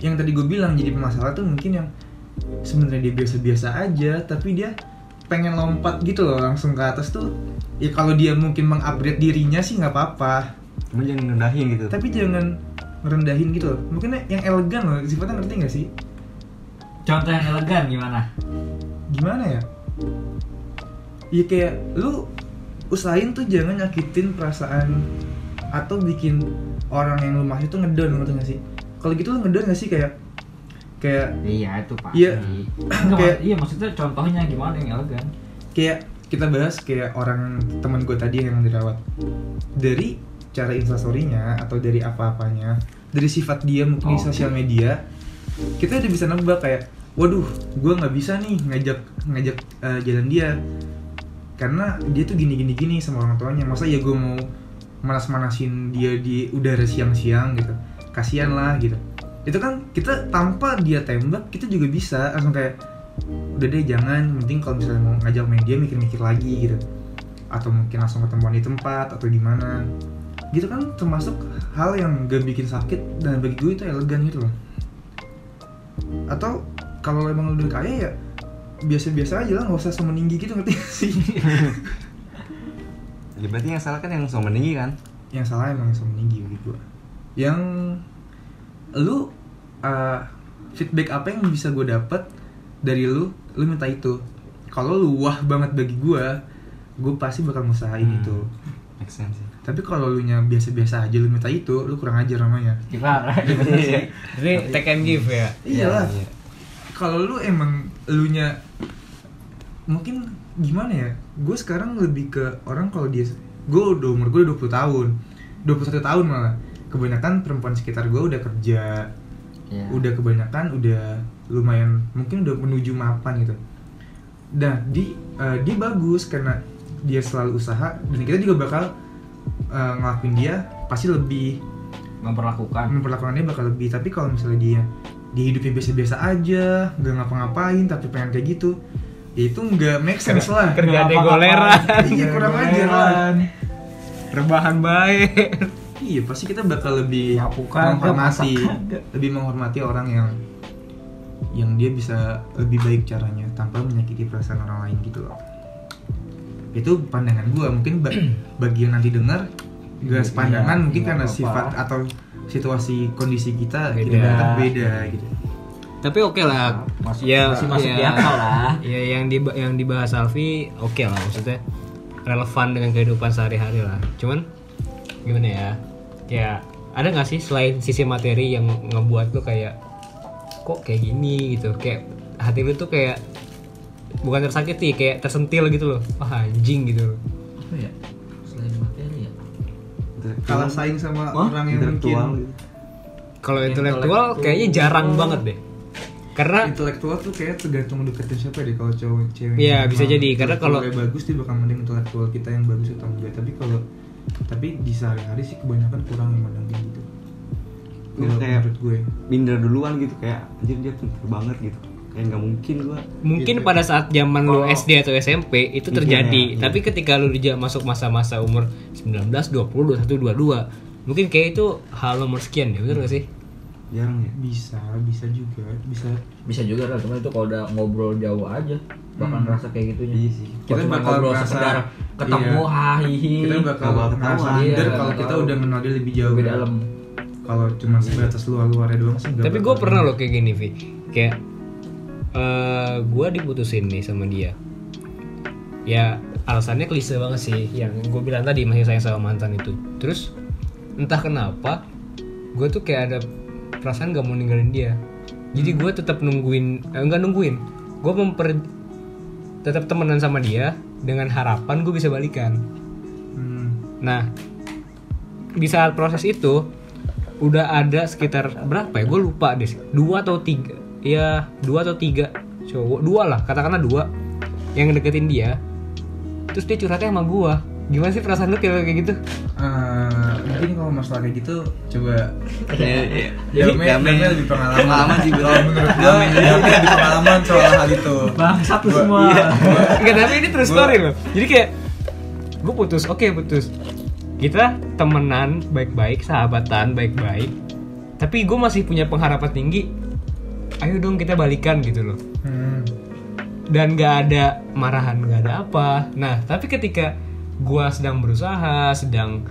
yang tadi gue bilang jadi masalah tuh mungkin yang sebenarnya dia biasa-biasa aja, tapi dia pengen lompat gitu loh langsung ke atas tuh. Ya kalau dia mungkin mengupgrade dirinya sih nggak apa-apa, Cuma jangan rendahin gitu tapi jangan ngerendahin gitu loh. Mungkin yang elegan loh, sifatnya ngerti nggak sih? Contoh yang elegan gimana? gimana ya? Ya kayak lu usahain tuh jangan nyakitin perasaan atau bikin orang yang lu maksud tuh ngedon ngerti gak sih? Kalau gitu lu ngedon gak sih kayak kayak Iya itu pasti. Iya. Kayak- iya maksudnya contohnya gimana yang elegan? kayak kita bahas kayak orang teman gue tadi yang dirawat dari cara instastorynya atau dari apa-apanya dari sifat dia mungkin di Oh, sosial media kita udah bisa nebak kayak waduh gue nggak bisa nih ngajak ngajak eh, jalan dia karena dia tuh gini gini gini sama orang tuanya masa ya gue mau manas-manasin dia di udara siang-siang gitu kasihan lah gitu. Itu kan kita tanpa dia tembak kita juga bisa. Langsung kayak udah deh jangan. Penting kalau misalnya mau ngajak main dia mikir-mikir lagi gitu. Atau mungkin langsung ketemuan di tempat atau di mana. Gitu kan termasuk hal yang gak bikin sakit dan bagi gue itu elegan gitu loh. Atau kalau emang lu udah kaya ya biasa-biasa aja lah nggak usah sama meninggi gitu ngerti sih? <laughs> Ya berarti yang salah kan yang sama meninggi kan? Yang salah emang yang sama meninggi bagi gue yang lu uh, feedback apa yang bisa gue dapat dari lu lu minta itu kalau lu wah banget bagi gue gue pasti bakal ngusahain Hmm. itu make sense sih tapi kalau lu nya biasa-biasa aja lu minta itu lu kurang ajar namanya Gimana? Jadi take and give ya. iyalah Iya. kalau lu emang lu nya mungkin gimana ya gue sekarang lebih ke orang kalau dia gue udah umur gue udah 20 tahun 21 tahun malah kebanyakan perempuan sekitar gue udah kerja Iya. udah kebanyakan udah lumayan mungkin udah menuju mapan gitu nah di eh, dia bagus karena dia selalu usaha dan kita juga bakal eh, ngelakuin dia pasti lebih memperlakukan. memperlakukan dia bakal lebih tapi kalau misalnya dia di hidupnya biasa-biasa aja nggak ngapa-ngapain tapi pengen kayak gitu ya itu nggak make sense lah Kerja goleran. Iya, kurang ajar lah. Rebahan baik. Iya pasti kita bakal lebih kagak, menghormati masak kagak. <laughs> lebih menghormati orang yang yang dia bisa lebih baik caranya tanpa menyakiti perasaan orang lain gitu loh itu pandangan gua mungkin ba- <clears throat> bagi yang nanti dengar gak Iya, sepandangan iya, mungkin nggak karena apa-apa. sifat atau situasi kondisi kita Beda. tidak datang beda gitu Tapi oke lah. Masuk- ya, masih masuk ya, di akal lah. <laughs> Ya yang di yang dibahas Alfi oke lah maksudnya relevan dengan kehidupan sehari-hari lah. Cuman gimana ya? Kayak ada nggak sih selain sisi materi yang ngebuat lu kayak kok kayak gini? gitu. Kayak hati lu tuh kayak bukan tersakiti kayak tersentil gitu loh. Wah anjing gitu loh. Apa ya? Selain materi ya? Kalah saing sama Wah, orang yang intelektual mungkin gitu. kalau Intelektual. intelektual. kayaknya jarang banget deh. Karena intelektual tuh kayak tergantung deketin siapa deh. Kalau cowok cewek Iya, bisa jadi. Karena kalau- bagus dia bakal mending intelektual kita yang bagus atau enggak. Tapi kalau tapi di sehari-hari sih kebanyakan kurang yang mandang kayak gitu Kalau kayak- menurut gue. minder duluan gitu kayak anjir dia pintar banget gitu. Kayak nggak mungkin gua. Mungkin Gitu. pada saat zaman lu Kalau- SD atau SMP itu Iya, terjadi. iya. tapi ketika lu di masuk masa-masa umur 19 20 21 22 mungkin kayak itu hal nomor sekian ya bener gak sih jarang ya? Bisa bisa juga bisa. Bisa juga lah cuman itu kalau udah ngobrol jauh aja bakal Hmm. ngerasa kayak gitunya. Iya sih. Kalau Kita cuma bakal ngobrol ngerasa- sekedar ketemu iya. hahihi kita bakal ngerasa ketahuan. minder Iya, kalau kita udah kenal dia lebih jauh. Lebih kan. dalam. Kalau cuma sebatas luar-luarnya doang sih tapi gue pernah loh kayak gini Vi. Kayak eh gue diputusin nih sama dia. Ya alasannya klise banget sih yang gue bilang tadi masih sayang sama mantan itu. Terus entah kenapa gue tuh kayak ada perasaan gak mau ninggalin dia jadi gue tetap nungguin eh, enggak nungguin gue memper tetap temenan sama dia dengan harapan gue bisa balikan Hmm. Nah, di saat proses itu udah ada sekitar berapa ya? Gue lupa deh. Dua atau tiga? Ya dua atau tiga cowok. Dua lah, katakanlah dua yang deketin dia. Terus dia curhatnya sama gue. Gimana sih perasaan lu kayak kayak gitu? Eh, mungkin kalau masalah kayak gitu coba Iya, Damai, Damai. Damai lebih pengalaman. Pengalaman sih. Kalau menurut Damai lebih pengalaman soal hal itu. bang satu Gua- semua iya, Enggak, tapi ini true Gua- story loh. Jadi kayak gue putus, oke putus. Kita temenan baik-baik, sahabatan baik-baik. Tapi gue masih punya pengharapan tinggi. Ayo dong kita balikan gitu loh. Hmm. dan gak ada marahan gak ada apa nah tapi ketika gua sedang berusaha sedang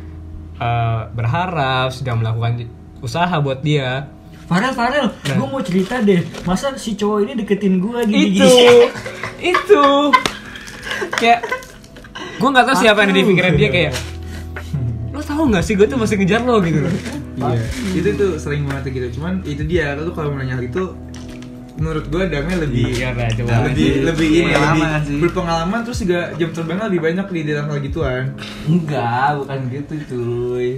eh, berharap sedang melakukan usaha buat dia. Farel Farel gue mau cerita deh. Masa si cowok ini deketin gue gini itu gini itu. Kayak gua nggak tahu siapa yang di pikiran dia kayak lo tau nggak sih gue tuh masih ngejar lo? Gitu. Iya, itu tuh sering banget gitu. Cuman itu dia, lu kalau mau nanya hal itu menurut gua Damai lebih Iya, nah, coba. lebih lebih ini lebih Pengalaman sih. berpengalaman terus juga jam terbangnya lebih banyak di dalam hal gituan. enggak bukan gitu cuy.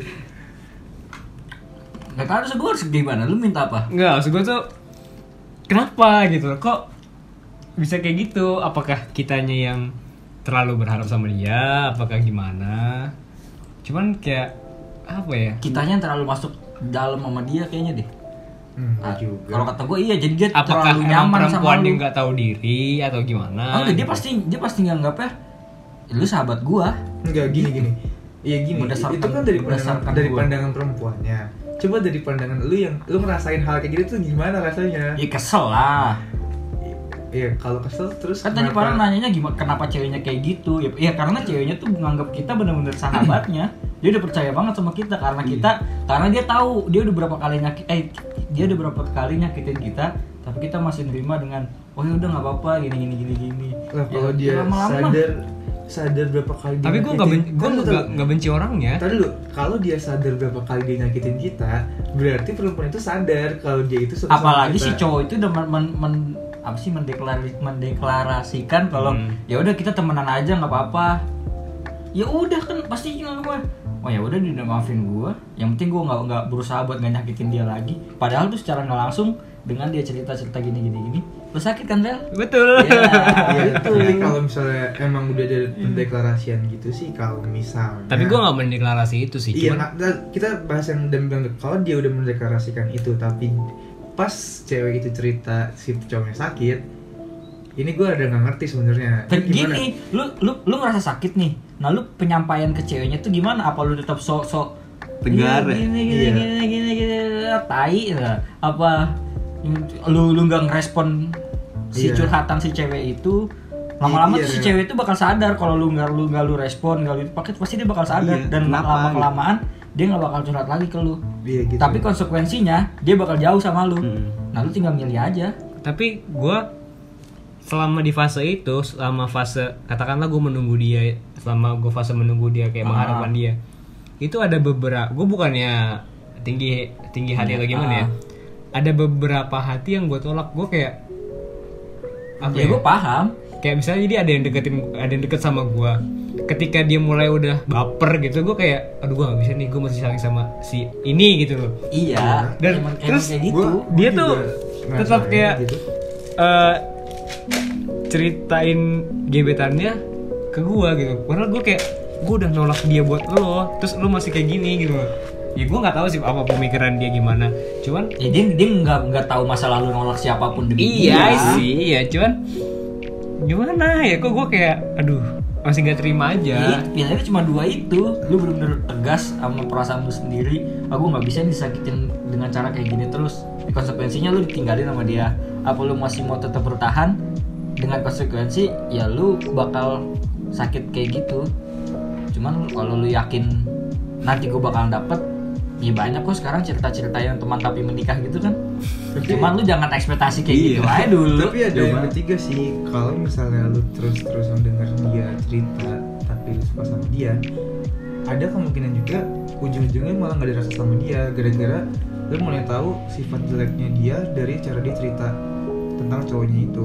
Gak tau harus gue harus gimana? Lu minta apa? Nggak maksud gue tuh kenapa gitu? Kok bisa kayak gitu? Apakah kitanya yang terlalu berharap sama dia? Apakah gimana? Cuman kayak apa ya? Kitanya yang terlalu masuk dalam sama dia kayaknya deh Hmm, Ah, juga. kalau kata gue iya jadi dia apakah terlalu emang nyaman sama perempuan lu yang nggak tahu diri atau gimana oh, enggak, dia gitu. pasti dia pasti nganggapnya lu sahabat gua Enggak gini gini. Iya gini. Berdasarkan- itu kan dari pandangan dari gua. pandangan perempuannya. Coba dari pandangan lu yang lu ngerasain hal kayak gitu tuh gimana rasanya? ya kesel lah Iya, kalau kesel terus kan tadi Farel nanyanya gimana kenapa ceweknya kayak gitu ya, ya karena ceweknya tuh menganggap kita benar-benar sahabatnya <clears throat> dia udah percaya banget sama kita karena kita karena dia tahu dia udah berapa kali nyakit eh dia udah berapa kali nyakitin kita tapi kita masih nerima dengan oh ya udah nggak apa-apa gini gini gini gini Lah Ya, kalau dia lama-lama. sadar sadar berapa kali tapi gue nggak ben nyakitin- gue Kan lu nggak benci orangnya Tadi dulu, kalau dia sadar berapa kali dia nyakitin kita, berarti perempuan itu sadar kalau dia itu suka sama apalagi kita. si cowok itu udah men, men- men- apa sih mendeklarasi, mendeklarasikan kalau Hmm. ya udah kita temenan aja nggak apa-apa ya udah kan pasti nggak gue oh ya udah dia udah maafin gue yang penting gue nggak nggak berusaha buat nggak nyakitin dia lagi. Padahal tuh secara nggak langsung dengan dia cerita cerita gini gini gini lo sakit kan Vel? Betul. Ya <laughs> Iya, itu tapi kalau misalnya emang udah ada pendeklarasian gitu sih kalau misalnya tapi gue nggak mendeklarasi itu sih Iya, nggak, kita bahas yang dan bilang kalau dia udah mendeklarasikan itu tapi pas cewek itu cerita si cowoknya sakit, ini gue ada nggak ngerti sebenarnya. Gini, lu lu lu ngerasa sakit nih. Nah, lu penyampaian ke ceweknya tuh gimana? Apa lu tetap sok-sok Tegar ya? Gini gini Iya. gini gini gini, tai ya? Apa lu lu nggak ngerespon si Iya. curhatan si cewek itu? Lama-lama Iya, tuh si iya. cewek itu bakal sadar kalau lu nggak lu nggak lu respon, nggak lu itu paket pasti dia bakal sadar Iya, dan kenapa lama kelamaan dia nggak bakal curhat lagi ke lu. Iya, gitu. Tapi konsekuensinya dia bakal jauh sama lu. Mm. Nah, lu tinggal milih aja. tapi gue selama di fase itu selama fase katakanlah gue menunggu dia selama gue fase menunggu dia kayak Ah. mengharapkan dia itu ada beberapa gue bukannya tinggi tinggi hati atau gimana ya Ah. ada beberapa hati yang gue tolak gue kayak apa ya ya, gue paham kayak misalnya jadi ada yang deketin ada yang deket sama gue ketika dia mulai udah baper gitu gue kayak aduh gue gak bisa nih gue masih sayang sama si ini gitu loh iya Dan emang, terus emang gitu Gua- dia tuh tetap kayak gitu. eh, ceritain gebetannya ke gua gitu padahal gua kayak gua udah nolak dia buat lo terus lo masih kayak gini gitu ya gua nggak tahu sih apa pemikiran dia gimana cuman ya dia dia nggak nggak tahu masa lalu nolak siapa pun demi iya dia. sih iya cuman gimana ya kok gua kayak aduh masih nggak terima Iya, aja pilihannya cuma dua itu. Lu bener-bener tegas sama perasaan lu sendiri. Aku nggak bisa disakitin dengan cara kayak gini terus. Konsekuensinya lu ditinggalin sama dia. Apa lu masih mau tetap bertahan dengan konsekuensi ya lu bakal sakit kayak gitu. Cuman kalau lu yakin nanti gue bakalan dapet Ya banyak kok sekarang cerita-cerita yang teman tapi menikah gitu kan. <laughs> Cuman lu jangan ekspektasi kayak gitu Iya. aja dulu. Tapi ada yang ketiga sih, kalau misalnya lu terus-terusan denger dia cerita tapi lu suka sama dia, ada kemungkinan juga ujung-ujungnya malah nggak ada rasa sama dia gara-gara lu mulai tahu sifat jeleknya dia dari cara dia cerita tentang cowoknya itu.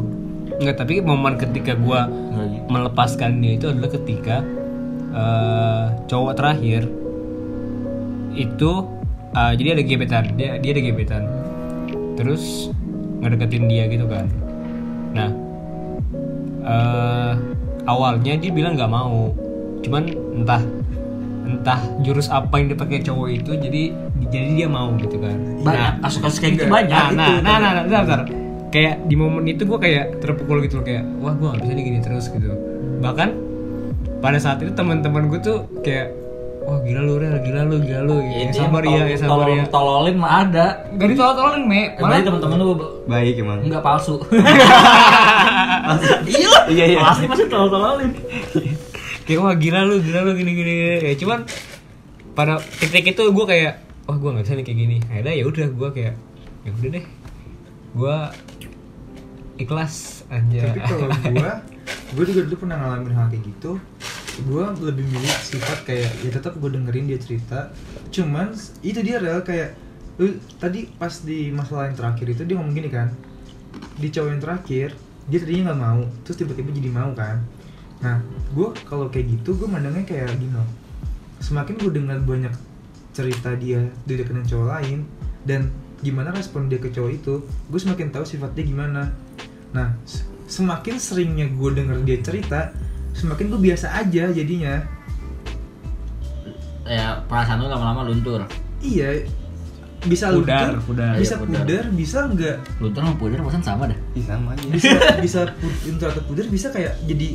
nggak tapi momen ketika gua Nggak gitu. melepaskan dia itu adalah ketika eh, cowok terakhir itu eh, jadi ada gebetan dia dia ada gebetan terus ngedeketin dia gitu kan nah eh, awalnya dia bilang nggak mau cuman entah entah jurus apa yang dipakai cowok itu jadi jadi dia mau gitu kan Banyak kasus-kasus kayak gitu Enggak. banyak. nah, nah, nah, nah, nah, bentar, bentar. Kayak di momen itu gue kayak terpukul gitu loh kayak wah gue gak bisa nih gini terus gitu bahkan pada saat itu teman-teman gue tuh kayak wah gila lu Rel, gila lu gila lu ya, Itu sabar ya ya sabar tolol- ya Tololin mah ada. gak ditolol-tololin me Malah malah teman-teman lu Baik emang. enggak palsu. <laughs> Iya lah. Iya iya. Pasti pasti tolol-tololin. kayak wah gila lu gila lu gini gini, gini. ya cuman pada titik itu gue kayak wah gue nggak bisa nih kayak gini akhirnya ya udah gue kayak ya udah deh gue ikhlas aja Tapi kalau gua, gua juga dulu pernah ngalamin hal kayak gitu. Gua lebih milih sifat kayak ya tetap gua dengerin dia cerita. Cuman itu dia real kayak lu tadi pas di masalah yang terakhir itu dia ngomong gini kan. Di cowok yang terakhir dia tadinya nggak mau, terus tiba-tiba jadi mau kan. Nah, gua kalau kayak gitu gua mandangnya kayak gini loh. Semakin gua dengar banyak cerita dia dideketin cowok lain dan gimana respon dia ke cowok itu, gue semakin tahu sifat dia gimana. Nah, semakin seringnya gue denger dia cerita, semakin gue biasa aja jadinya. Ya perasaan lu lama-lama luntur. Iya, bisa Pudar, luntur, pudar. bisa Iya, pudar. pudar, bisa enggak, Luntur sama pudar perasaan sama dah. Ih, sama aja. bisa bisa luntur atau pudar, bisa kayak jadi,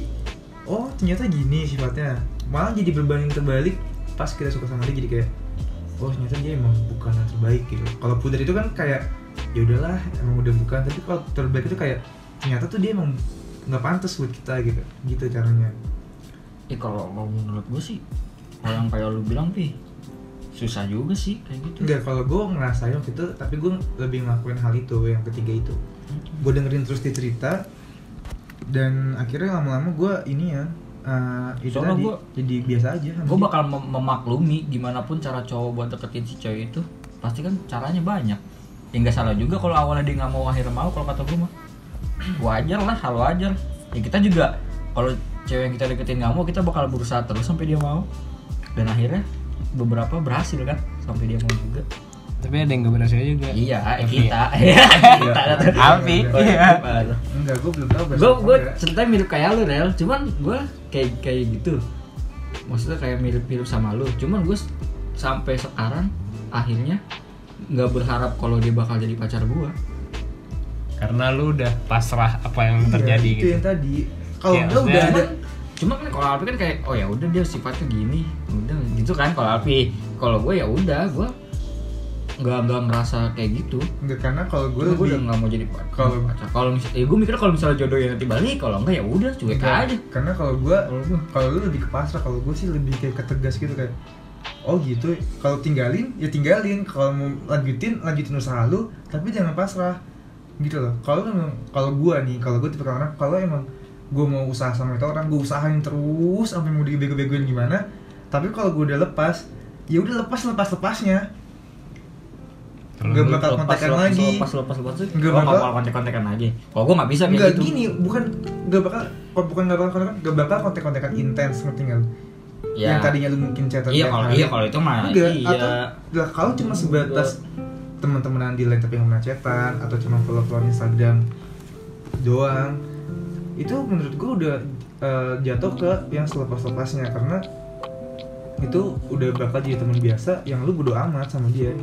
oh ternyata gini sifatnya. Malah jadi berbanding terbalik pas kita suka sama dia jadi kayak, oh ternyata dia emang bukan yang terbaik gitu. Kalau pudar itu kan kayak, ya udahlah emang udah bukan, tapi kalau terbaik itu kayak ternyata tuh dia emang nggak pantas buat kita gitu, gitu caranya. Eh kalau mau menurut gue sih kalau yang kayak lu bilang pi susah juga sih kayak gitu. Enggak, kalau gue ngerasain waktu itu, tapi gue lebih ngelakuin hal itu, yang ketiga itu. Gue dengerin terus dia cerita, dan akhirnya lama-lama gue ini ya, eh, itu Soalnya tadi, gua- jadi biasa aja. Gue bakal mem- memaklumi gimana pun cara cowok buat deketin si cewek itu pasti kan caranya banyak. Ya nggak salah juga kalau awalnya dia nggak mau akhirnya mau kalau kata gue mah wajar lah hal wajar. Ya kita juga kalau cewek yang kita deketin nggak mau kita bakal berusaha terus sampai dia mau dan akhirnya beberapa berhasil kan sampai dia mau juga. tapi ada yang gak berhasil juga Iya, eh, Tapi- kita. <laughs> Iya, kita. Alfi iya Enggak, gue belum tahu. gue gue ceritanya mirip kayak lu rel cuman gue kayak kayak gitu maksudnya kayak mirip mirip sama lu cuman gue sampai sekarang akhirnya nggak berharap kalau dia bakal jadi pacar gue karena lu udah pasrah apa yang Iya, terjadi itu gitu yang tadi. Kalau enggak udah ada. cuma kan kalau Alpi kan kayak oh ya udah dia sifatnya gini udah gitu kan kalau Alpi kalau gue ya udah gue nggak nggak merasa kayak gitu Enggak karena kalau gue gue gue udah nggak mau jadi kalau- kalau misalnya eh, gue mikir kalau misalnya jodohnya nanti balik kalau enggak ya udah cuek Enggak, aja Karena kalau gue, kalau lu lebih ke pasrah, kalau gue sih lebih kayak ketegas gitu kayak, oh gitu. Kalau tinggalin, ya tinggalin. Kalau mau lanjutin, lanjutin usaha lu, tapi jangan pasrah. Gitu loh. Kalau memang, kalau gue nih, kalau gue tipe orang, kalau emang gue mau usaha sama itu orang, gue usahain terus sampai mau dibego-begoin gimana. Tapi kalau gue udah lepas, ya udah lepas lepas lepasnya. nggak bakal kontekan lagi Lepas lepas lepas tuh. Nggak bakal. kontek kontekan lagi. Kalau gua nggak bisa kayak Enggak gitu. gini, bukan nggak bakal bukan nggak bakal kontekan, nggak bakal kontek-kontekan intens ngerti nggak? Ya. Yang tadinya lu mungkin chatan Iya kalau iya kalau itu mah Enggak, iya. atau lah kalau cuma sebatas teman-temanan di lain tapi yang pernah chatan atau cuma follow-follow Instagram doang. Itu menurut gua udah eh, jatuh ke yang selepas-lepasnya karena itu udah bakal jadi teman biasa yang lu bodo amat sama dia.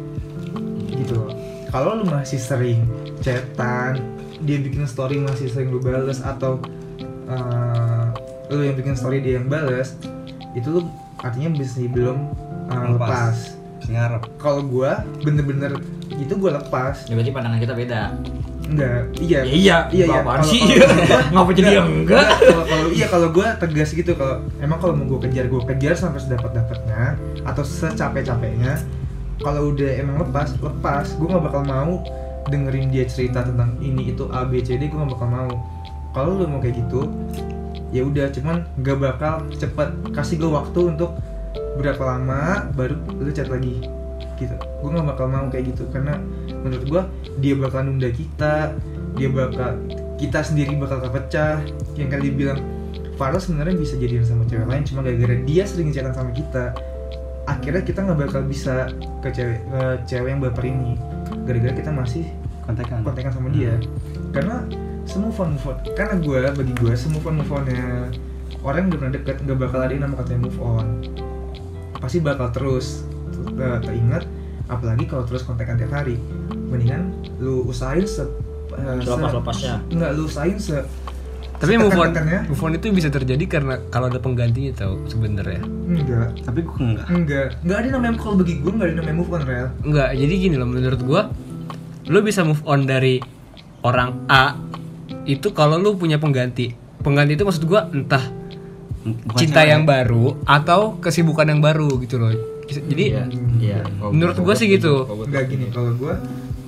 Gitu loh. Kalau lu masih sering chatan dia bikin story masih sering lu bales atau eh, lu yang bikin story dia yang bales itu lu artinya masih belum eh, lepas. ngarep. Kalau gua bener-bener itu gua lepas. Ya berarti pandangan kita beda. enggak iya. Ya iya, iya iya. apaan Kalau- sih? <laughs> Ngapa jadi enggak? kalau kalau iya kalau gua tegas gitu kalau emang kalau mau gua kejar gua kejar sampai sedapat dapatnya atau secapek capeknya kalau udah emang lepas lepas. Gua nggak bakal mau dengerin dia cerita tentang ini itu A B C D gua nggak bakal mau. Kalau lu mau kayak gitu ya udah cuman gak bakal cepet kasih gue waktu untuk berapa lama baru lu chat lagi gitu. Gue nggak bakal mau kayak gitu karena menurut gue dia bakal nunda kita dia bakal kita sendiri bakal kepecah. Yang kali bilang Farel sebenarnya bisa jadian sama cewek lain cuma gara-gara dia sering chatan sama kita akhirnya kita nggak bakal bisa ke cewek ke cewek yang baper ini. Gara-gara kita masih kontekan. kontekan sama dia. Karena semua fun move on karena gue bagi gue semua fun move onnya orang yang udah pernah deket nggak bakal ada yang nama katanya move on. Pasti bakal terus eh, teringat apalagi kalau terus kontekan tiap hari mendingan lu usahain se, eh, se- Selepas-lepasnya. nggak lu usahain se Tapi move on, move on itu bisa terjadi karena kalau ada penggantinya tau sebenarnya. enggak tapi gue enggak enggak enggak ada namanya kalau bagi gue enggak ada namanya move on rel Enggak, jadi gini loh menurut gua lu bisa move on dari orang A itu kalau lu punya pengganti. Pengganti itu maksud gua entah Bukan cinta cewek. yang baru atau kesibukan yang baru gitu loh. Jadi Iya. Iya. menurut gua sih gitu. enggak gini kalau gue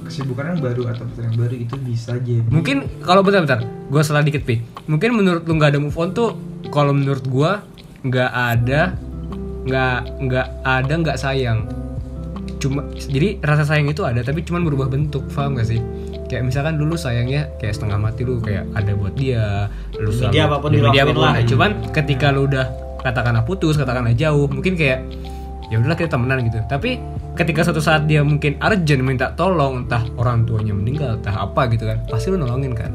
kesibukan yang baru atau pacar yang baru itu bisa jadi Mungkin kalau bentar-bentar, gua salah dikit pi. Mungkin menurut lu nggak ada move on tuh, kalau menurut gua nggak ada, nggak nggak ada nggak sayang. Cuma jadi rasa sayang itu ada, tapi cuman berubah bentuk, paham gak sih? Kayak misalkan dulu sayangnya kayak setengah mati lu kayak ada buat dia, lu Di selalu media apa pun di media dilakuin apa pun. lah. Cuman ketika lu udah katakanlah putus, katakanlah jauh, mungkin kayak ya udahlah kita temenan gitu. Tapi ketika suatu saat dia mungkin urgent minta tolong entah orang tuanya meninggal entah apa gitu kan pasti lu nolongin kan.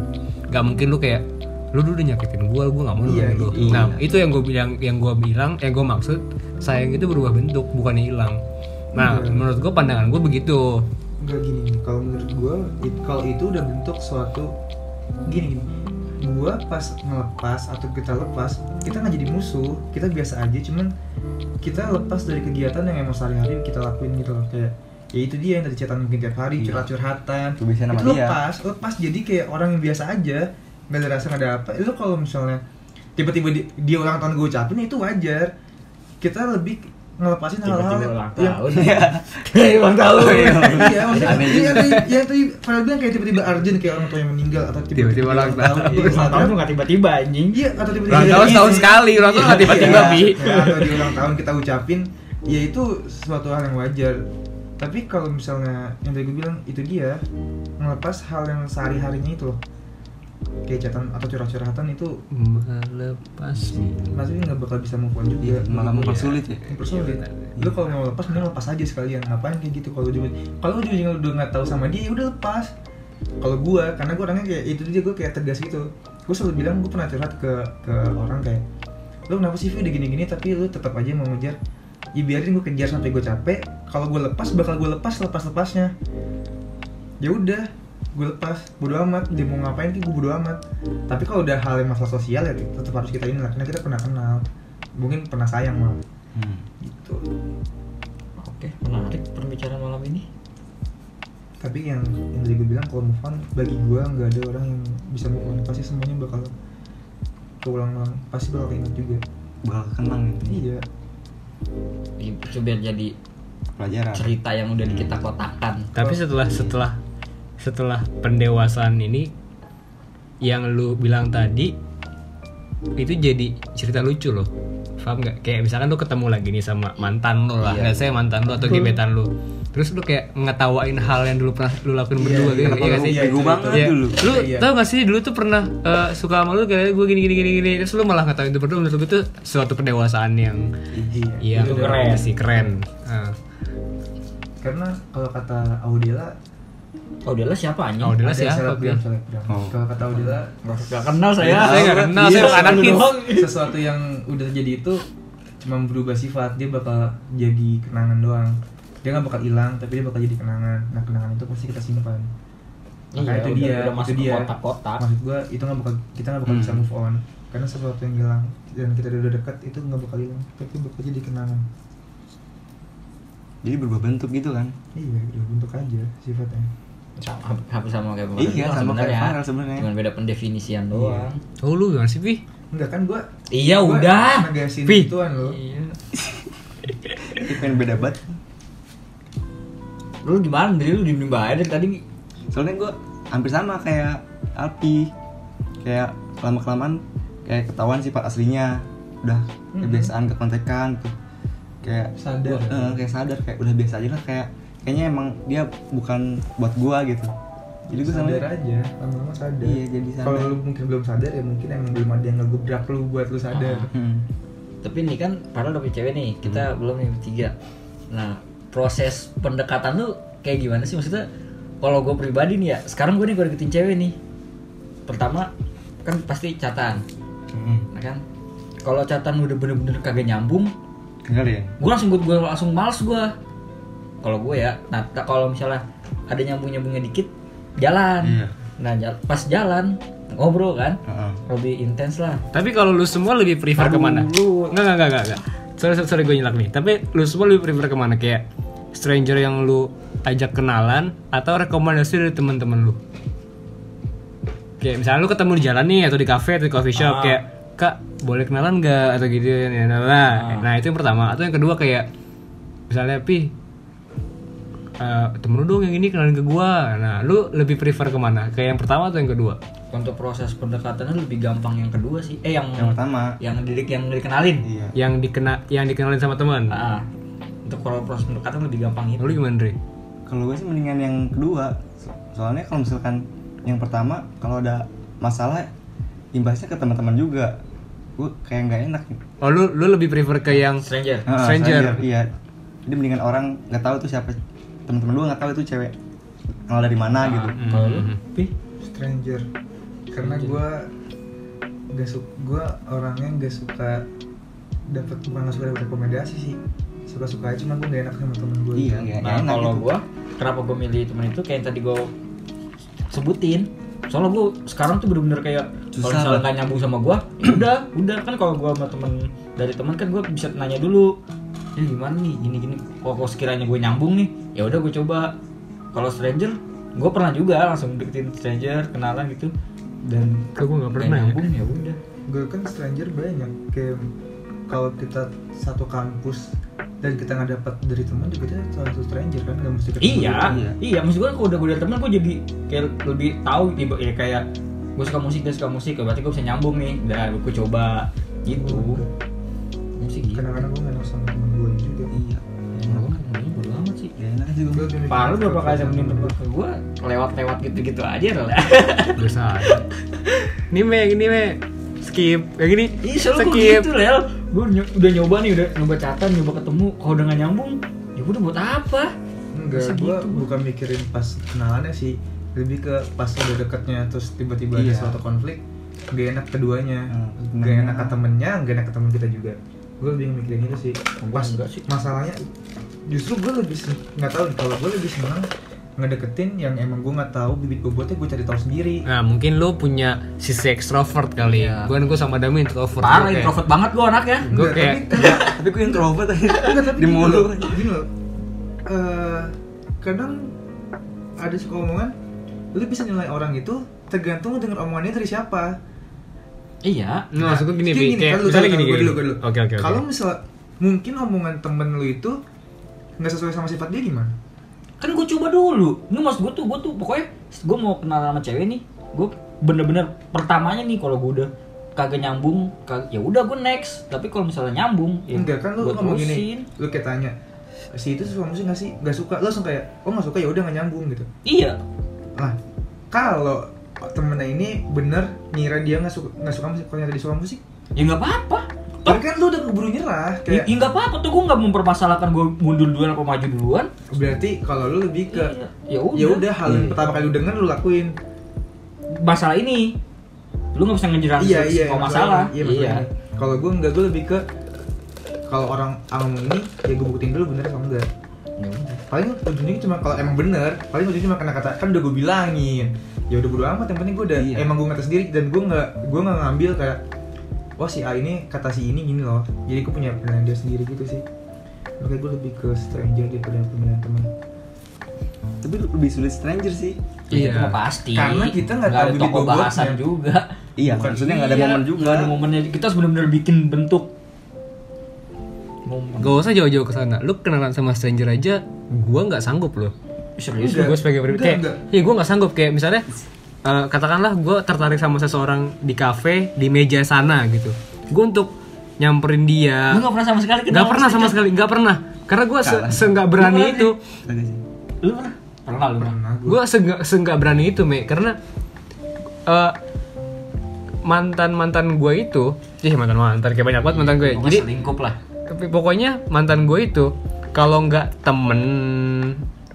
Nggak mungkin lu kayak lu dulu udah nyakitin gua gua nggak mau Iya, nolongin lu. iya. nah itu yang gue bilang yang gua bilang yang gua maksud sayang itu berubah bentuk bukannya hilang. Nah Iya. menurut gua pandangan gua begitu. Enggak gini kalau menurut gue kalau itu udah bentuk suatu gini gini. Gue pas ngelepas atau kita lepas kita nggak jadi musuh. Kita biasa aja cuman kita lepas dari kegiatan yang emang sehari-hari kita lakuin gitu loh. Kayak ya itu dia yang tadi chatan mungkin tiap hari Iya. curhat-curhatan. Itu dia. lepas lepas. Jadi kayak orang yang biasa aja nggak ada rasa ada apa. Itu kalau misalnya tiba-tiba di- dia ulang tahun gue ucapin itu wajar. Kita lebih ngelepasin hal-hal Tiba-tiba ulang yang tahun. Ulang tahun. iya maksudnya iya, tadi- yang tadi Farel bilang kayak tiba-tiba urgent kayak orang tua yang meninggal atau tiba-tiba ulang tahun. Ulang tahun tuh nggak tiba-tiba anjing. iya atau tiba-tiba ulang tahun setahun sekali ulang tahun nggak tiba-tiba Iya, bi. atau di ulang tahun kita ucapin ya itu suatu hal yang wajar. Tapi kalau misalnya yang tadi gue bilang itu dia ngelepas hal yang sehari-harinya itu loh kayak catatan atau curhat-curhatan itu melepas. maksudnya nggak bakal bisa move on juga. Iya, malah mempersulit ya? Mempersulit. Lu kalau mau lepas mending lepas aja sekalian. Ngapain kayak gitu kalau juga kalau juga jangan udah nggak tahu sama dia ya udah lepas. Kalau gua karena gua orangnya kayak itu dia gua kayak tegas gitu. Gua selalu bilang gua pernah curhat ke ke orang kayak lu kenapa sih udah gini-gini tapi lu tetap aja mau ngejar. Ya biarin gua kejar sampai gua capek. Kalau gua lepas bakal gua lepas lepas lepasnya ya udah gue lepas bodo amat. Dia mau ngapain kayak gue bodo amat. Tapi kalau udah hal yang masalah sosial ya tetap harus kita ini lah karena kita pernah kenal. Mungkin pernah sayang malah. Hmm. gitu. Oke, menarik pembicaraan malam ini. tapi yang yang tadi gue bilang kalau move on bagi gue nggak ada orang yang bisa move on. Pasti semuanya bakal keulang-ulang pasti bakal keinget juga. Bakal kenang gitu. Iya. Itu biar jadi pelajaran. cerita yang udah kita kotakan. tapi setelah setelah setelah pendewasaan ini yang lu bilang tadi itu jadi cerita lucu loh paham nggak kayak misalkan lu ketemu lagi nih sama mantan lu lah Iya. nggak saya mantan lu atau gebetan lu terus lu kayak ngetawain hal yang dulu pernah lu lakuin berdua gitu iya nggak sih iya, Bego itu- banget Iya. dulu. Lu Iya. tau gak sih dulu tuh pernah eh, suka sama lu kayak gue gini gini gini gini terus lu malah ngatain itu berdua menurut gue tuh suatu pendewasaan yang Iya. yang Itu keren. sih keren. Ah. Karena kalau kata Audela Oh, dia lah siapa anjing? Oh, dia ada siapa? selebgram. Oh. Kalau kata Audela Gak kenal saya. Saya nggak kenal, saya Iya, bukan anak sesuatu- yang udah terjadi itu cuma berubah sifat, dia bakal jadi kenangan doang. Dia nggak bakal hilang, tapi dia bakal jadi kenangan. Nah, kenangan itu pasti kita simpan. Maka Iya, itu udah- dia, udah itu masuk dia. kotak-kotak. Maksud gua itu nggak bakal kita nggak bakal bisa Hmm. move on karena sesuatu yang hilang dan kita udah dekat itu nggak bakal hilang, tapi bakal jadi kenangan. Jadi berubah bentuk gitu kan. Iya, udah bentuk aja sifatnya. Sama- hampir sama kayak kemarin. Iya, sama kayak. Farel sebenarnya. Cuman beda pendefinisian doang. Oh lu gimana sih Pi? Enggak kan gua Iya, gua udah. Negasin Pi. gituan lo. Iya. Itu pengen beda banget. Lu gimana? Dari lu diem banget dari tadi. Soalnya gue hampir sama kayak Alpi. Kayak lama kelamaan kayak ketahuan sifat aslinya. Udah kebiasaan kekontekan tuh. Kayak Sadar. gua- eh, kayak sadar kayak udah biasa aja lah kayak kayaknya emang dia bukan buat gua gitu. Jadi gue sama sadar aja, lama-lama sadar. Iya, jadi sadar. Kalau lu mungkin belum sadar ya mungkin emang belum ada yang ngegebrak lu buat lu sadar. Ah. Hmm. Tapi ini kan padahal udah punya cewek nih, kita belum nih bertiga. Nah, proses pendekatan lu kayak gimana sih maksudnya? Kalau gue pribadi nih ya, sekarang gue nih gue deketin cewek nih. Pertama kan pasti catatan, Hmm. nah kan? Kalau catatan udah bener-bener kagak nyambung, Kali ya? gue langsung gue langsung males gue. Kalau gue ya, nah kalau misalnya ada nyambung nyambungnya dikit, jalan. Iya. Nah jal- pas jalan ngobrol kan, Heeh. lebih intens lah. Tapi kalau lu semua lebih prefer Aduh, ke mana? Enggak, enggak, enggak, enggak. Sorry, sorry, sorry gue nyelak nih. Tapi lu semua lebih prefer ke mana? Kayak stranger yang lu ajak kenalan atau rekomendasi dari teman-teman lu? Kayak misalnya lu ketemu di jalan nih atau di cafe atau di coffee shop Ah. kayak kak boleh kenalan nggak atau gitu ya nah, nah, nah itu yang pertama atau yang kedua kayak misalnya pi eh, temen lu dong yang ini kenalin ke gua nah lu lebih prefer ke mana kayak yang pertama atau yang kedua Untuk proses pendekatannya lebih gampang yang kedua sih. Eh yang Yang pertama. yang didik yang dikenalin. Iya. yang dikena yang dikenalin sama teman Ah, untuk kalau proses pendekatan lebih gampang itu. lu gimana Dre? Kalau gue sih mendingan yang kedua. So- Soalnya kalau misalkan yang pertama kalau ada masalah imbasnya ke teman-teman juga. Gue kayak nggak enak. Oh lu lu lebih prefer ke yang Stranger. Ah, Stranger. Iya. Jadi mendingan orang nggak tahu tuh siapa teman-teman lu nggak tahu itu cewek kenal dari mana gitu. Hmm. Kalau lu, Pi? Stranger. Karena gua gak suka gua orangnya gak suka dapat bukan gak suka dapat rekomendasi sih. Suka-suka aja cuma gua gak enak sama temen gue. Iya, nggak Nah, enak kalau gitu. gua kenapa gua milih temen itu kayak yang tadi gua sebutin. Soalnya gua sekarang tuh bener-bener kayak kalau Susah misalnya nggak nyambung sama gua, ya udah, udah kan kalau gua sama temen dari teman kan gua bisa nanya dulu. Ya gimana nih, gini-gini. Kalau kalau sekiranya gue nyambung nih, ya udah gue coba. Kalau stranger, gue pernah juga langsung deketin stranger, kenalan gitu. Dan Kok gua nggak pernah ya? nyambung ya udah. Gue kan stranger banyak kayak kalau kita satu kampus dan kita nggak dapat dari teman juga kita salah satu stranger kan nggak mesti ketemu Iya, gitu. Iya. iya. Maksud gue kalau udah gue dari temen gue jadi kayak lebih tahu tiba ya kayak gue suka musik dia suka musik, berarti gue bisa nyambung nih. Udah gue coba gitu. Musik gitu. Kadang-kadang gue nggak sama temen gue juga. Iya. Enak juga. Gua Palu berapa kali sama temen ke gue lewat-lewat gitu-gitu aja lah. <laughs> Biasa aja. Ini me, ini me. Skip. Kayak gini. Ih, Skip. gitu Lel. Gue udah nyoba nih, udah nyoba catatan, nyoba ketemu. Kalau udah gak nyambung, ya udah buat apa? Enggak, Bisa gue gitu. bukan mikirin pas kenalannya sih Lebih ke pas udah deketnya terus tiba-tiba ada Iya. suatu konflik Gak enak keduanya Hmm, Gak enak ke temennya, gak enak ke temen kita juga Gue lebih mikirin itu sih Gua Pas masalahnya Justru gue lebih nggak tahu kalau gue lebih senang ngedeketin yang emang gue nggak tahu bibit bobotnya gue cari tahu sendiri Nah mungkin lu punya sisi ekstrovert kali Iya. ya. Gue gue sama Dami introvert. Parah, kayak- introvert banget gue anaknya. Gue Enggak, kayak tapi- <laughs> Tapi gue introvert Di gini mulu. gini loh. Eh, kadang ada suka omongan, lu bisa nilai orang itu tergantung dengan omongannya dari siapa. Iya. Nggak, maksud gue gini. Gini, Kayak misalnya gini, gini. oke, oke. Kalau misal mungkin omongan temen lu itu nggak sesuai sama sifat dia gimana? kan gue coba dulu. Ini mas gue tuh gue tuh pokoknya gue mau kenal sama cewek nih gue bener-bener pertamanya nih kalau gue udah kagak nyambung kag- ya udah gue next. Tapi kalau misalnya nyambung ya enggak kan lu ngomong gini lu kayak tanya si itu suka musik gak sih? Gak suka. Lu langsung kayak oh gak suka ya udah gak nyambung gitu. Iya. Nah kalau temennya ini bener ngira dia nggak suka nggak suka musik kalau nyata dia suka musik? Ya nggak apa-apa tapi kan lu udah keburu nyerah Ya, kayak ya nggak apa-apa tuh gue nggak mempermasalahkan gue mundur duluan apa maju duluan. Berarti kalau lu lebih ke Iya, ya udah. ya udah hal yang Hmm. pertama kali lu denger lu lakuin. Masalah ini lu nggak bisa ngejerat iya iya semua masalah iya, masalah ini. kalau gue enggak gue lebih ke kalau orang ngomong ini ya gue buktiin dulu bener apa enggak. Ya udah. paling ujungnya cuma kalau emang bener paling ujungnya cuma kena kata kan udah gue bilangin. Ya udah bodo amat yang penting gue udah Iya. emang gue ngetes sendiri dan gue nggak gue nggak ngambil kayak oh si A ini kata si ini gini loh jadi gue punya penilaian dia sendiri gitu sih makanya gue lebih ke stranger daripada penilaian teman tapi lebih sulit stranger sih Iya, itu mah pasti. Karena kita nggak tahu ada toko bahasan juga. iya Bukan- maksudnya nggak ada Iya, momen juga ada momennya. Kita harus benar-benar bikin bentuk momen. Gak usah jauh-jauh ke sana. Lu kenalan sama stranger aja, gua nggak sanggup loh. Serius. Gue sebagai pribadi kayak, enggak. iya gue nggak sanggup kayak misalnya, eh, katakanlah gue tertarik sama seseorang di kafe di meja sana gitu. Gue untuk nyamperin dia, Lu nggak pernah sama sekali kenal nggak pernah sama sekali, nggak pernah. Karena gue se, Kalah. seenggak berani Lu itu, Lu pernah? Pernah lu. pernah gue gue seenggak seenggak berani itu me, karena eh, mantan mantan gue itu, sih mantan mantan kayak banyak banget mantan gue. Pokoknya Jadi selingkup lah. tapi pokoknya mantan gue itu kalau nggak temen